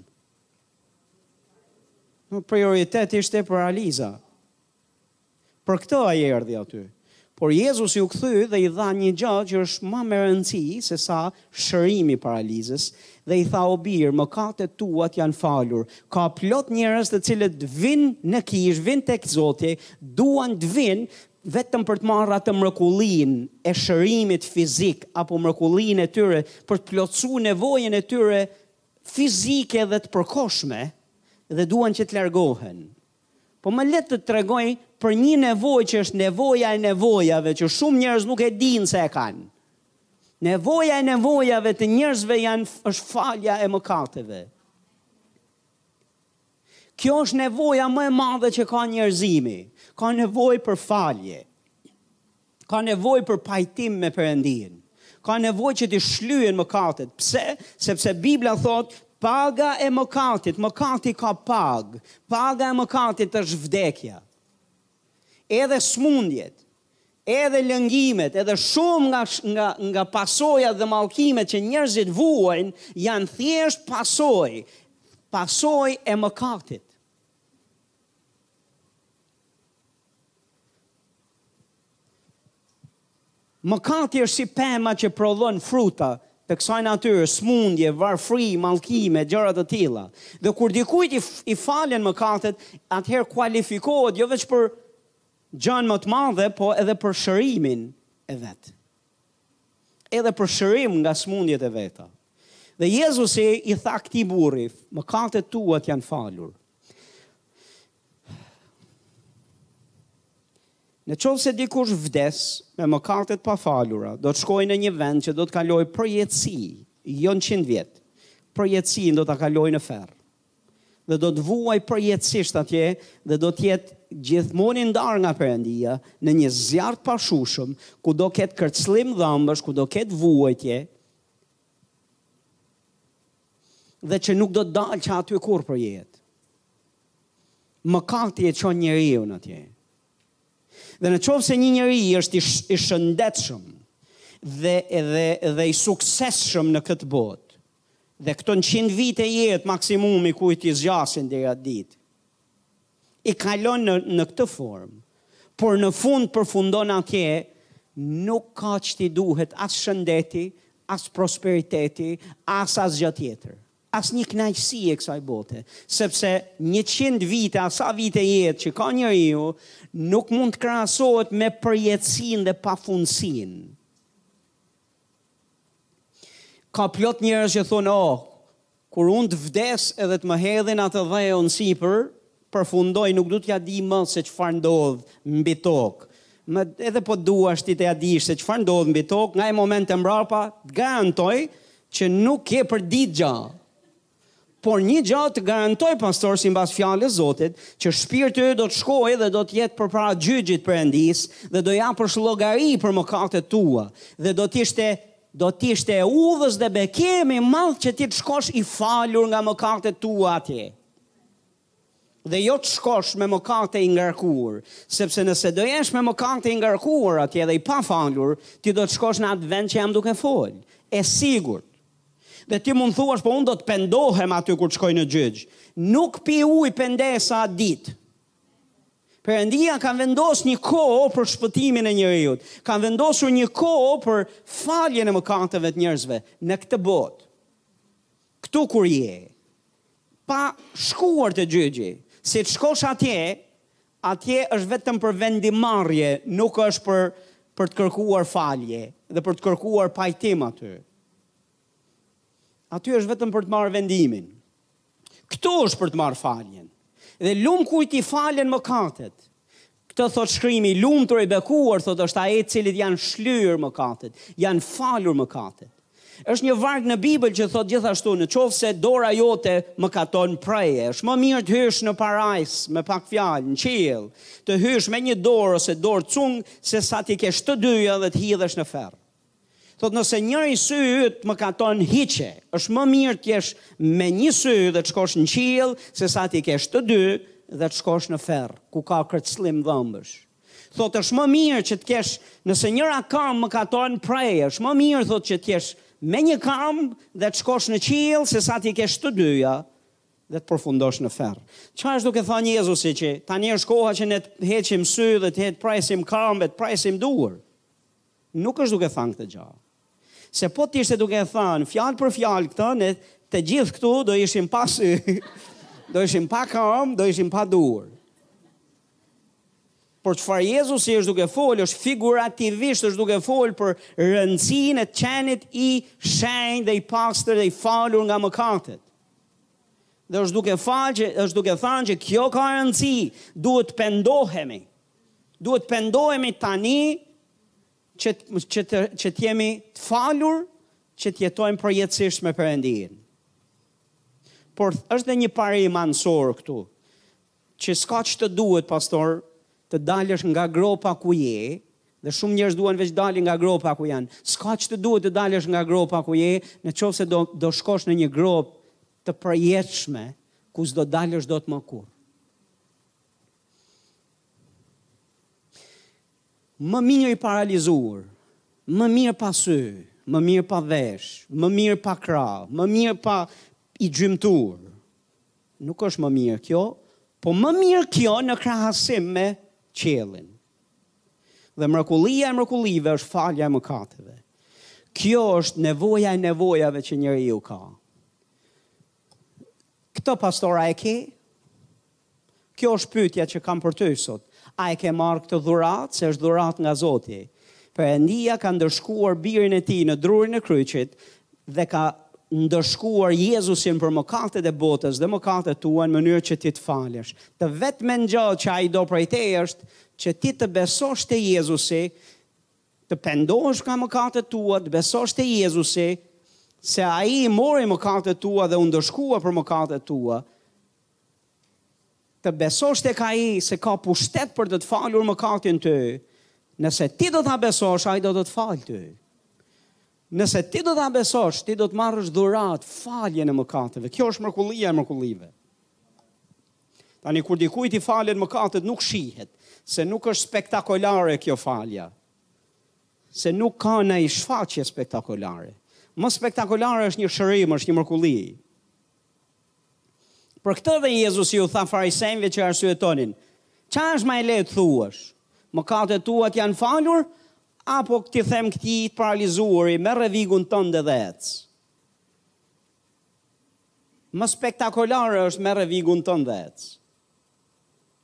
Në prioritet ishte paraliza. Për këtë ai erdhi aty. Por Jezusi iu kthy dhe i dha një gjë që është ma me rëndësi se sa shërimi i paralizës dhe i tha o bir, mëkatet e tua të janë falur. Ka plot njerëz të cilët vijnë në kishë, vijnë tek Zoti e, duan të vijnë vetëm për të marrë atë mrekullinë e shërimit fizik apo mrekullinë e tyre për të plotësu nevojën e tyre fizike dhe të përkohshme dhe duan që të largohen. Po më le të të tregoj për një nevojë që është nevoja e nevojave që shumë njerëz nuk e dinë se e kanë. Nevoja e nevojave të njerëzve janë është falja e mëkateve. Kjo është nevoja më e madhe që ka njerëzimi. Ka nevojë për falje. Ka nevojë për pajtim me Perëndinë. Ka nevojë që t'i shlyhen mëkatet. Pse? Sepse Bibla thotë paga e mëkatit, mëkati ka pagë. Paga e mëkatit është vdekja. Edhe smundjet, Edhe lëngimet, edhe shumë nga nga nga pasojat dhe mallkimet që njerëzit vuajnë janë thjesht pasojë, pasojë e mëkatit. Mëkati është si pema që prodhon fruta të kësaj natyre, smundje, varfri, mallkime, gjëra të tilla. Dhe kur dikujt i, i falen mëkatet, atëherë kualifikohet jo veç për Gjanë më të madhe, po edhe për shërimin e vet. Edhe për shërim nga smundjet e veta. Dhe Jezusi i tha këtij burri, mëkatet tua t'janë falur. Në qoftë se dikush vdes me mëkate t'pafalura, do të shkojë në një vend që do të kalojë përjetësi, jo njëqind vjet, përjetësinë do ta kalojë në ferr. dhe do të vuajë përjetësisht atje dhe do të jetë gjithmonë i ndarë nga Perëndia në një zjarr të pashueshëm, ku do ketë kërcëllim dhambësh, ku do ketë vuajtje. Dhe që nuk do të dalë që aty kurrë për jetë. Mëkati e çon njeriun atje. Dhe në qoftë se një njeri është i, sh i shëndetshëm dhe, dhe, dhe i suksesshëm në këtë botë, Dhe këto njëqind vite jetë maksimumi kujt i zgjasin deri atë ditë. I kalon në në këtë formë. Por në fund përfundon atje, nuk ka ç't'i duhet as shëndeti, as prosperiteti, as asgja tjetër. As një kënaqësi e kësaj bote, sepse njëqind vite a sa vite jetë që ka njeriu, nuk mund të krahasohet me përjetësinë dhe pafundësinë. Ka plot njerëz që thonë, "O, kur unë të vdes edhe të më hedhin atë dheun sipër, përfundoj, nuk du t'ja di më se çfarë ndodh mbi tokë. Më, edhe po duash ti të ja dish se çfarë ndodh mbi tokë, nga ai moment e mbrapa, të garantoj që nuk ke për të ditë gja." Por një gja të garantoj pastor simbas fjalës Zotit, që shpirti yt do të shkojë dhe do të jetë përpara gjyqit Perëndisë dhe do japësh llogari për mëkatet tua dhe do të ishte do të ishte e udhës dhe bekim i madh që ti të shkosh i falur nga mëkatet tua atje. Dhe jo të shkosh me mëkate i ngarkuar, sepse nëse do jesh me mëkate i ngarkuar atje dhe i pafalur, ti do të shkosh në atë vend që jam duke folë, e sigurt. Dhe ti mund të thuash, po unë do të pendohem aty kur të shkoj në gjyq. Nuk pi ujë pendesa atë ditë. Perëndia ka vendosur një kohë për shpëtimin e njeriut. Ka vendosur një kohë për faljen e mëkateve të njerëzve në këtë botë. Këtu kur je, Pa shkuar te gjyqi, si të shkosh atje, atje është vetëm për vendimmarrje, nuk është për për të kërkuar falje dhe për të kërkuar pajtim aty. Aty është vetëm për të marrë vendimin. Këtu është për të marrë faljen. Dhe lum kujt i falen mëkatet. Këtë thotë shkrimi i lumtur, i bekuar thotë është ai të cilit janë shlyer mëkatet, janë falur mëkatet. Është një varg në Bibël që thotë gjithashtu në qoftë se dora jote mëkaton preje, është më mirë të hysh në parajsë me pak fjalë, në qiell, të hysh me një dorë ose dorë cung se sa t'i kesh të dyja dhe të hidhesh në ferr. Thotë nëse njëri sy yt mëkaton hiqe, është më mirë të jesh me një sy dhe të shkosh në qiell se sa t'i kesh të dy dhe të shkosh në ferr, ku ka kërcëllim dhëmbësh. Thotë është më mirë që të kesh, nëse njëra këmbë mëkaton preje, është më mirë thotë që të jesh me një këmbë dhe të shkosh në qiell se sa t'i kesh të dyja dhe të përfundosh në ferr. Çfarë është duke thënë Jezusi që tani është koha që ne të heqim sy dhe të he- të presim këmbë, të presim duar. Nuk është duke thënë këtë gjë. Se po të ishte duke e thënë fjalë për fjalë këtë, ne të gjithë këtu do ishim pa sy, do ishim pa këmbë, do ishim pa duar. Por çfarë Jezusi është duke fol, është figurativisht është duke fol për rëndësinë e qenit i shenjtë dhe i pastër dhe i falur nga mëkatet. Dhe është duke fol, është duke thënë që kjo ka rëndësi, duhet të pendohemi. Duhet të pendohemi tani që që të që të jemi të falur, që të jetojmë përjetësisht me Perëndinë. Por është dhe një parim anësor këtu, që s'ka ç'të duhet, pastor, të dalësh nga gropa ku je, dhe shumë njerëz duan veç dalin nga gropa ku janë. S'ka ç'të duhet të dalësh nga gropa ku je, në qoftë se do, do shkosh në një gropë të përjetshme, ku s'do dalësh dot më kurrë. Më mirë i paralizuar, më mirë pa sy, më mirë pa vesh, më mirë pa krah, më mirë pa i gjymtur. Nuk është më mirë kjo, po më mirë kjo në krahasim me qiellin. Dhe mrekullia e mrekullive është falja e mëkateve. Kjo është nevoja e nevojave që njeriu ka. Këto pastora e ke, Kjo është pyetja që kam për ty sot. A e ke marrë këtë dhuratë, se është dhuratë nga Zoti? Perëndia ka ndëshkuar Birin e Tij në drurin e kryqit dhe ka ndëshkuar Jezusin për mëkatet e botës dhe mëkatet tua në mënyrë që ti të falesh. Të vetmen gjë që Ai do prej teje është që ti të besosh te Jezusi, të pendohesh nga mëkatet tua, të besosh te Jezusi, se Ai i mori mëkatet tua dhe u ndëshkua për mëkatet tua. Të besosh tek Ai se ka pushtet për të të falur mëkatin ty. Nëse ti do ta besosh, Ai do të të falë ty. Nëse ti do ta besosh, ti do të marrësh dhurat, faljen e mëkateve. Kjo është mrekullia e mrekullive. Tani kur dikujt i falen mëkatet nuk shihet, se nuk është spektakolare kjo falja. Se nuk ka nai shfaqje spektakolare. Më spektakolare është një shërim, është një mrekulli. Për këtë dhe Jezusi iu tha farisenjve që arsyetonin, Ç'a është ma e lehtë thuash, Mëkatet tua t'janë falur, apo t'i them këtij të paralizuari, Merre vigun tënd dhe ec? Më spektakolare është merre vigun tënd dhe ec.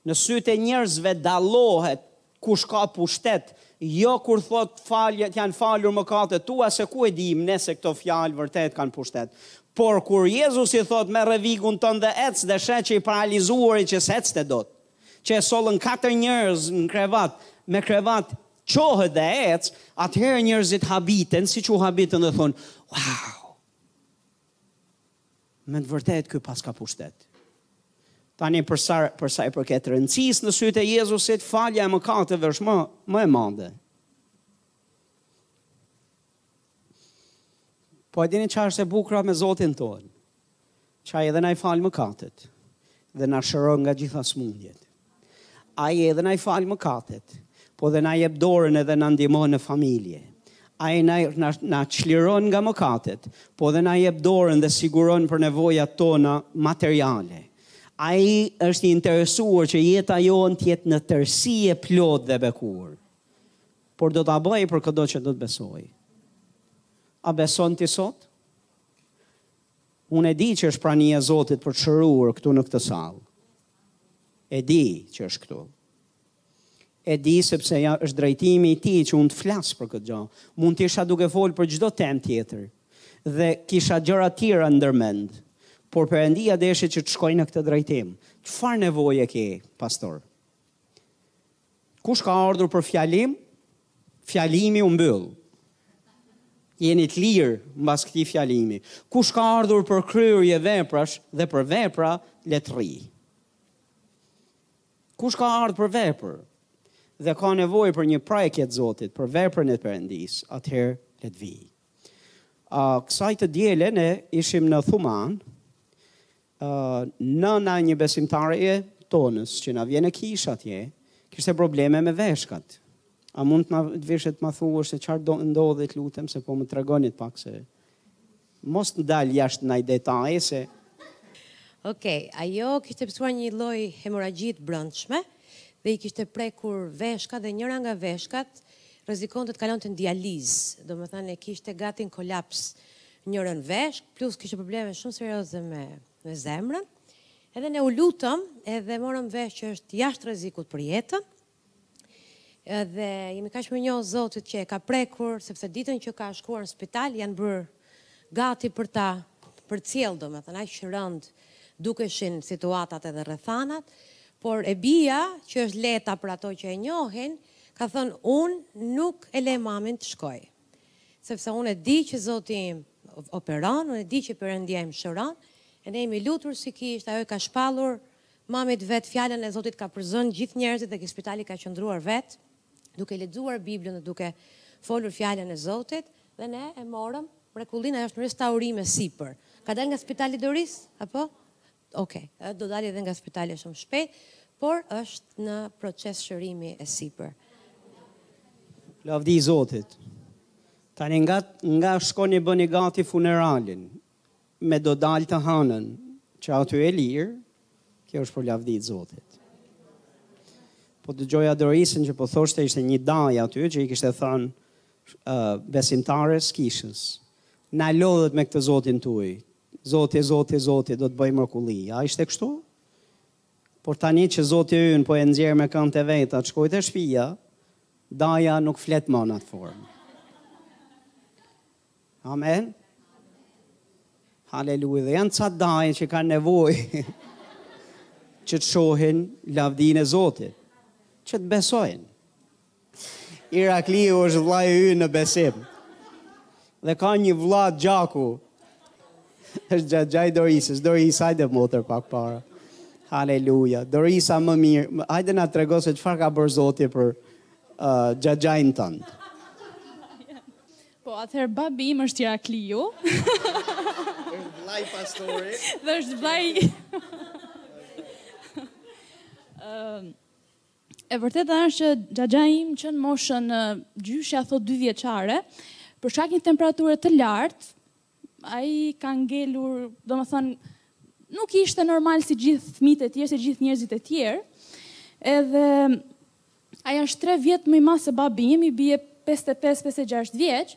Në sytë e njerëzve dallohet kush ka pushtet, jo kur thotë falje, janë falur mëkatet tua, se ku e dimë ne se këto fjalë vërtet kanë pushtet. Por kur Jezusi thotë merre vigun tënd dhe ec dhe sheh që i paralizuari që s'ecte dot, që e sollën katër njerëz në krevat, me krevat çohet dhe ec, atëherë njerëzit habiten siç u habitën dhe thonë, Wow! Me të vërtetë ky paska pushtet. Tani për sa për sa i përket rëndësisë në sytë e Jezusit, falja e mëkateve është më më e madhe. Po e dini ça është e bukura me Zotin ton? Që ai edhe na i fal mëkatet dhe na shëron nga gjitha smundjet. Ai edhe na i fal mëkatet, po dhe na jep dorën edhe na ndihmon në familje. Ai na, na, na çliron nga mëkatet, po dhe na jep dorën dhe siguron për nevojat tona materiale. Ai është i interesuar që jeta jonë të jetë në tërësi e plotë dhe e bekuar. Por do ta bëjë për këdo që do të besoj. A beson ti sot? Unë e di që është prania e Zotit për të shëruar këtu në këtë sallë. E di që është këtu. E di sepse ja është drejtimi i tij që unë të flas për këtë gjë. Mund të isha duke fol për çdo temë tjetër dhe kisha gjëra të tjera ndërmend. Por Perëndia deshi që të shkoj në këtë drejtim. Çfarë nevoje ke, pastor? Kush ka ardhur për fjalim, fjalimi u mbyll. Jeni të lirë mbas këtij fjalimi. Kush ka ardhur për kryerje veprash dhe për vepra, le të rrijë. Kush ka ardhur për vepër dhe ka nevojë për një prekje të Zotit, për veprën e Perëndisë, atëherë le të vijë. Kësaj të diele ne ishim në Thuman, nëna e një besimtareje tonës që na vjen në kishë atje, kishte probleme me veshkat. A mund të vish të ma thuash se çfarë ndodhi të lutem se po më tregonte pak se mos të dal jashtë naj detaj se Ok, ajo kishte pësuar një lloj hemorragjie të brendshme dhe i kishte prekur veshkat dhe njëra nga veshkat Rrezikonte të kalonte në dializë, domethënë e kishte gati në kolaps njërën veshkë, plus kishte probleme shumë serioze me me zemrën. Edhe ne u lutëm, edhe morëm vesh që është jashtë rrezikut për jetën. Edhe jemi kaq mirënjohës Zotit që e ka prekur, sepse ditën që ka shkuar në spital janë bërë gati për ta përcjellë, domethënë aq rëndë dukeshin situatat edhe rrethanat, por e bija, që është Leta për ato që e njohin, Ka thënë unë nuk e lë mamin të shkoj sepse unë e di që Zoti im operon, unë e di që Perëndia im shëron e ne jemi lutur si kishë ajo i ka shpallur mamit të vet fjalën e Zotit ka përzënë gjithë njerëzit dhe ke spitali ka qëndruar vetë duke lexuar biblën dhe duke folur fjalën e Zotit dhe ne e morëm mrekullinë ajo është në restaurim e sipër ka dalë nga spitali Doris apo Ok, ë do dalë edhe nga spitali shumë shpejt, por është në proces shërimi e sipër. Lavdi Zotit. Tani nga nga shkoni bëni gati funeralin, në do dalë të hënën që aty e lirë, kjo është për lavdi të Zotit. Po dëgjoja Dorisën që po thoshte ishte një dajë aty që i kishte thënë uh, besimtares së kishës. Na lodhët me këtë Zotin tuj, Zoti, Zoti, Zoti, do të bëjë mrekulli. A ishte kështu? Por tani që Zoti ynë po e nxjerr me këmbët e veta të shkojë te shpia, daja nuk flet më në atë formë. Amen. Haleluja. Dhe janë ca dajë që kanë nevojë që të shohin lavdinë e Zotit, që të besojnë. Irakliu është vllai ynë në besim. Dhe ka një vlla gjaku. Është xhaxhai i Dorisës. Doris, hajde motër pak para. Haleluja. Dorisa më mirë, hajde na trego se çfarë ka bërë Zoti për uh, xhaxhain tënd. Po, atëherë babi im është Irakliu. është vllai pastori. Dhe është vllai. Ëm E vërteta është që xhaxha im që në moshën, gjyshja thotë dy vjeçare, për shkak një temperature të lartë, ai ka ngelur, domethënë, nuk ishte normal si gjithë fëmijët e tjerë, si gjithë njerëzit e tjerë, edhe ai është tre vjet më i madh se babi im, i bje 55-56 vjeç,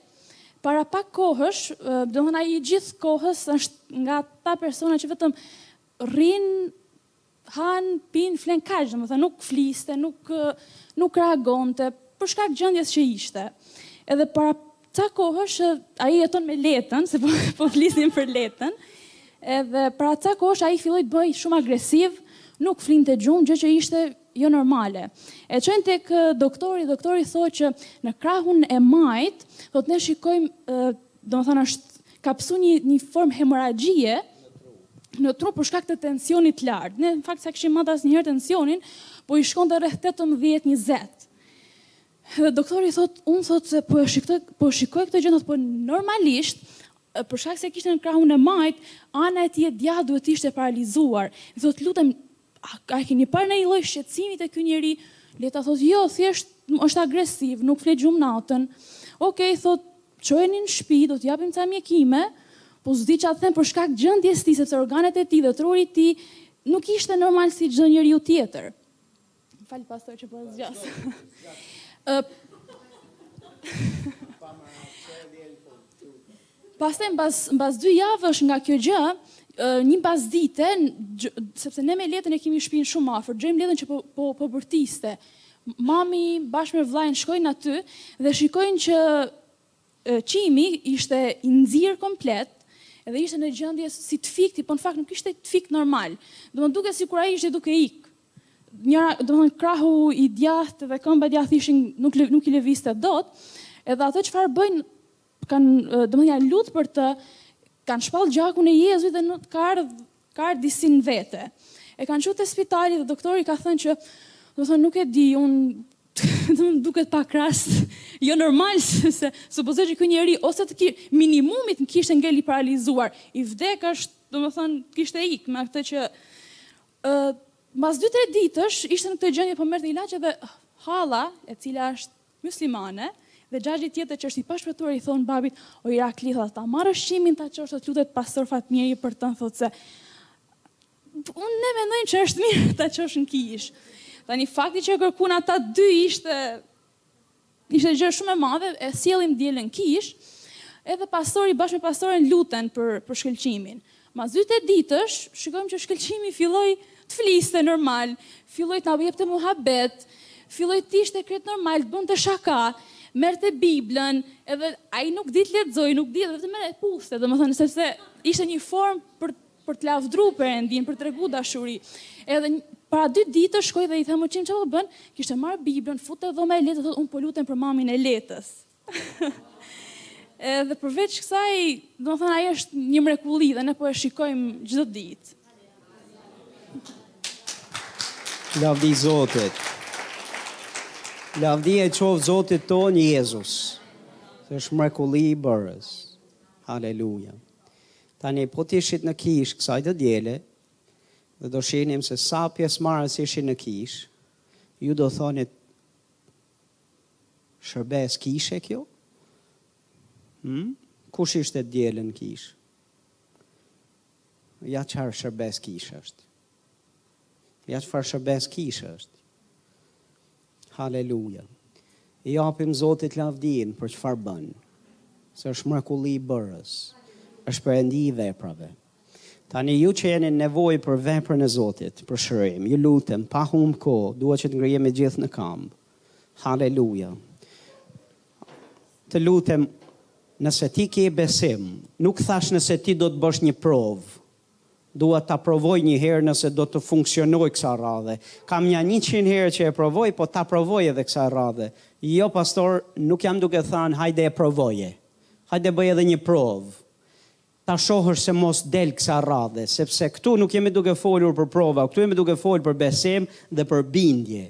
para pak kohësh, domethënë ai gjithë kohës është nga ata persona që vetëm rrinë hanë, pinë, flenë kaq, domethënë nuk fliste, nuk nuk reagonte për shkak gjendjes që ishte. Edhe para ca kohësh ai jeton me Letën, se po, po flisnim për Letën. Edhe para ca kohësh ai filloi të bëhej shumë agresiv, nuk flinte gjumë, gjë që ishte jo normale. E çojnë tek doktori, doktori thotë që në krahun e majtë, thotë ne shikojmë Domethënë është ka pësu një, një formë hemoragjie në tru për shkak të tensionit të lartë. Ne në fakt s'ia kishim mat asnjëherë tensionin, po i shkonte rreth 18-20. Dhe doktori thotë, unë thotë se po e shikoj, po shikoj këtë gjënë thotë, po normalisht, për shkak se kishte në krahun e majtë, ana e tij e djathtë duhet të ishte paralizuar. I thotë, lutem, A e keni parë ndonjë lloj shqetësimi te ky njeri? Leta thotë, jo, thjesht është agresiv, nuk fle gjumë natën. Okej, thotë, çojeni në shtëpi, do t'i japim ca mjekime, po s'di ç'a të them për shkak gjendjes tij, sepse organet e tij dhe truri i tij nuk ishte normal si çdo njeriu tjetër. Më fal pastor që po e zgjas. Ë Pastaj mbas mbas dy javësh nga kjo gjë, një mbas dite, sepse ne me Letën e kemi shpinë shumë afër, dëgjojmë Letën që po, po, po bërtiste. Mami bashkë me vëllain shkojnë aty dhe shikojnë që Çimi ishte i nxirë komplet dhe ishte në gjendje si të fikti, po në fakt nuk ishte të fikt normal. Domethënë dukej sikur ai ishte duke ik. Njëra, domethënë krahu i djathtë dhe këmba e djathtë ishin nuk, nuk i lëvizte dot, edhe ato çfarë bëjnë Kanë, domethënë janë lut për të kanë shpall gjakun e Jezuit dhe nuk ka ardh ka ardh disi në vete. E kanë çuar te spitali dhe doktori ka thënë që domethënë nuk e di, unë domethënë duket pak a shumë jo normale se, se supozohej që ky njeri ose të ki, minimumi të kishte ngel i paralizuar, i vdek s'është domethënë kishte ik me atë që ë uh, mbas 2-3 ditësh ishte në këtë gjendje po merrte ilaçe dhe halla e cila është myslimane dhe xhaxhi tjetër që është i pashpëtuar i thonë babit o Irakli thotë ta marrësh Çimin ta çosh të lutet pastor Fatmiri për të thotë se unë ne mendojmë që është mirë ta çosh në kishë tani fakti që e kërkuan ata dy ishte ishte gjë shumë e madhe e sjellim të dielën në kishë edhe pastori bashkë me pastoren luten për për Shkëlqimin Mas dy tre ditësh, shikojmë që Shkëlqimi filloi të fliste normal, filloi të na jepte muhabet, filloi të ishte krejt normal, të bënte shaka, merrte Biblën, edhe ai nuk di të lexojë, nuk di, e merrte e puthte, domethënë sepse ishte një formë për për të lavdru Perëndinë, për të tregu dashuri. Edhe para dy ditësh shkoj dhe i them mo Çim çfarë po bën? Kishte marrë Biblën, fut te dhoma e Letës, thotë unë po lutem për mamin e Letës. Edhe përveç kësaj, domethënë, ai është një mrekulli dhe ne po e shikojmë çdo ditë. Lavdi Zotit. Lavdi i qoftë Zotit tonë Jezus. Se është mrekullibërës. Haleluja. Tani, po të ishit në kishë kësaj të diele, dhe do shihnit se sa pjesëmarrës ishin në kishë, ju do thonit Shërbesë kishe kjo? Hmm? Kush ishte të dielën në kishë? Ja çfarë shërbesë kishe është. Ja çfarë shërbesë kishe është. Haleluja. I japim Zotit lavdinë për çfarë bën. Se është mrekullibërës. Është Perëndi i veprave. Tani ju që keni nevojë për veprën e Zotit, për shërim, ju lutem, pa humb kohë, duhet që të ngrihemi gjithë në kambë. Haleluja. Të lutem, nëse ti ke besim, nuk thashë nëse ti do të bësh një provë, dua ta provoj një herë nëse do të funksionojë kësa radhe. Kam nja 100 herë që e provoj, po ta provoj edhe kësa radhe. Jo pastor, nuk jam duke thanë hajde e provoje. Hajde bëj edhe një provë. ta shohësh se mos del kësa radhe, sepse këtu nuk jemi duke folur për prova, këtu jemi duke folë për besim dhe për bindje.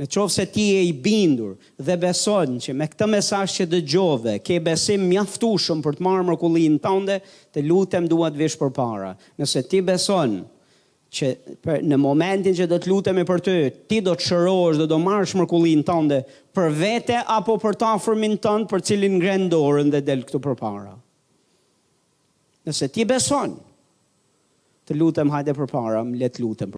Në qoftë se ti je i bindur dhe beson që me këtë mesazh që dëgjove ke besim mjaftueshëm për të marrë mrekullinë tënde, të lutem dua të vish përpara. Nëse ti beson që në momentin që do të lutemi për ty, ti do të shërohesh dhe do marrësh mrekullinë tënde për vete apo për të afërmin tënd për cilin ngre dorën dhe del këtu përpara. Nëse ti beson, të lutem hajde përpara, le të lutem.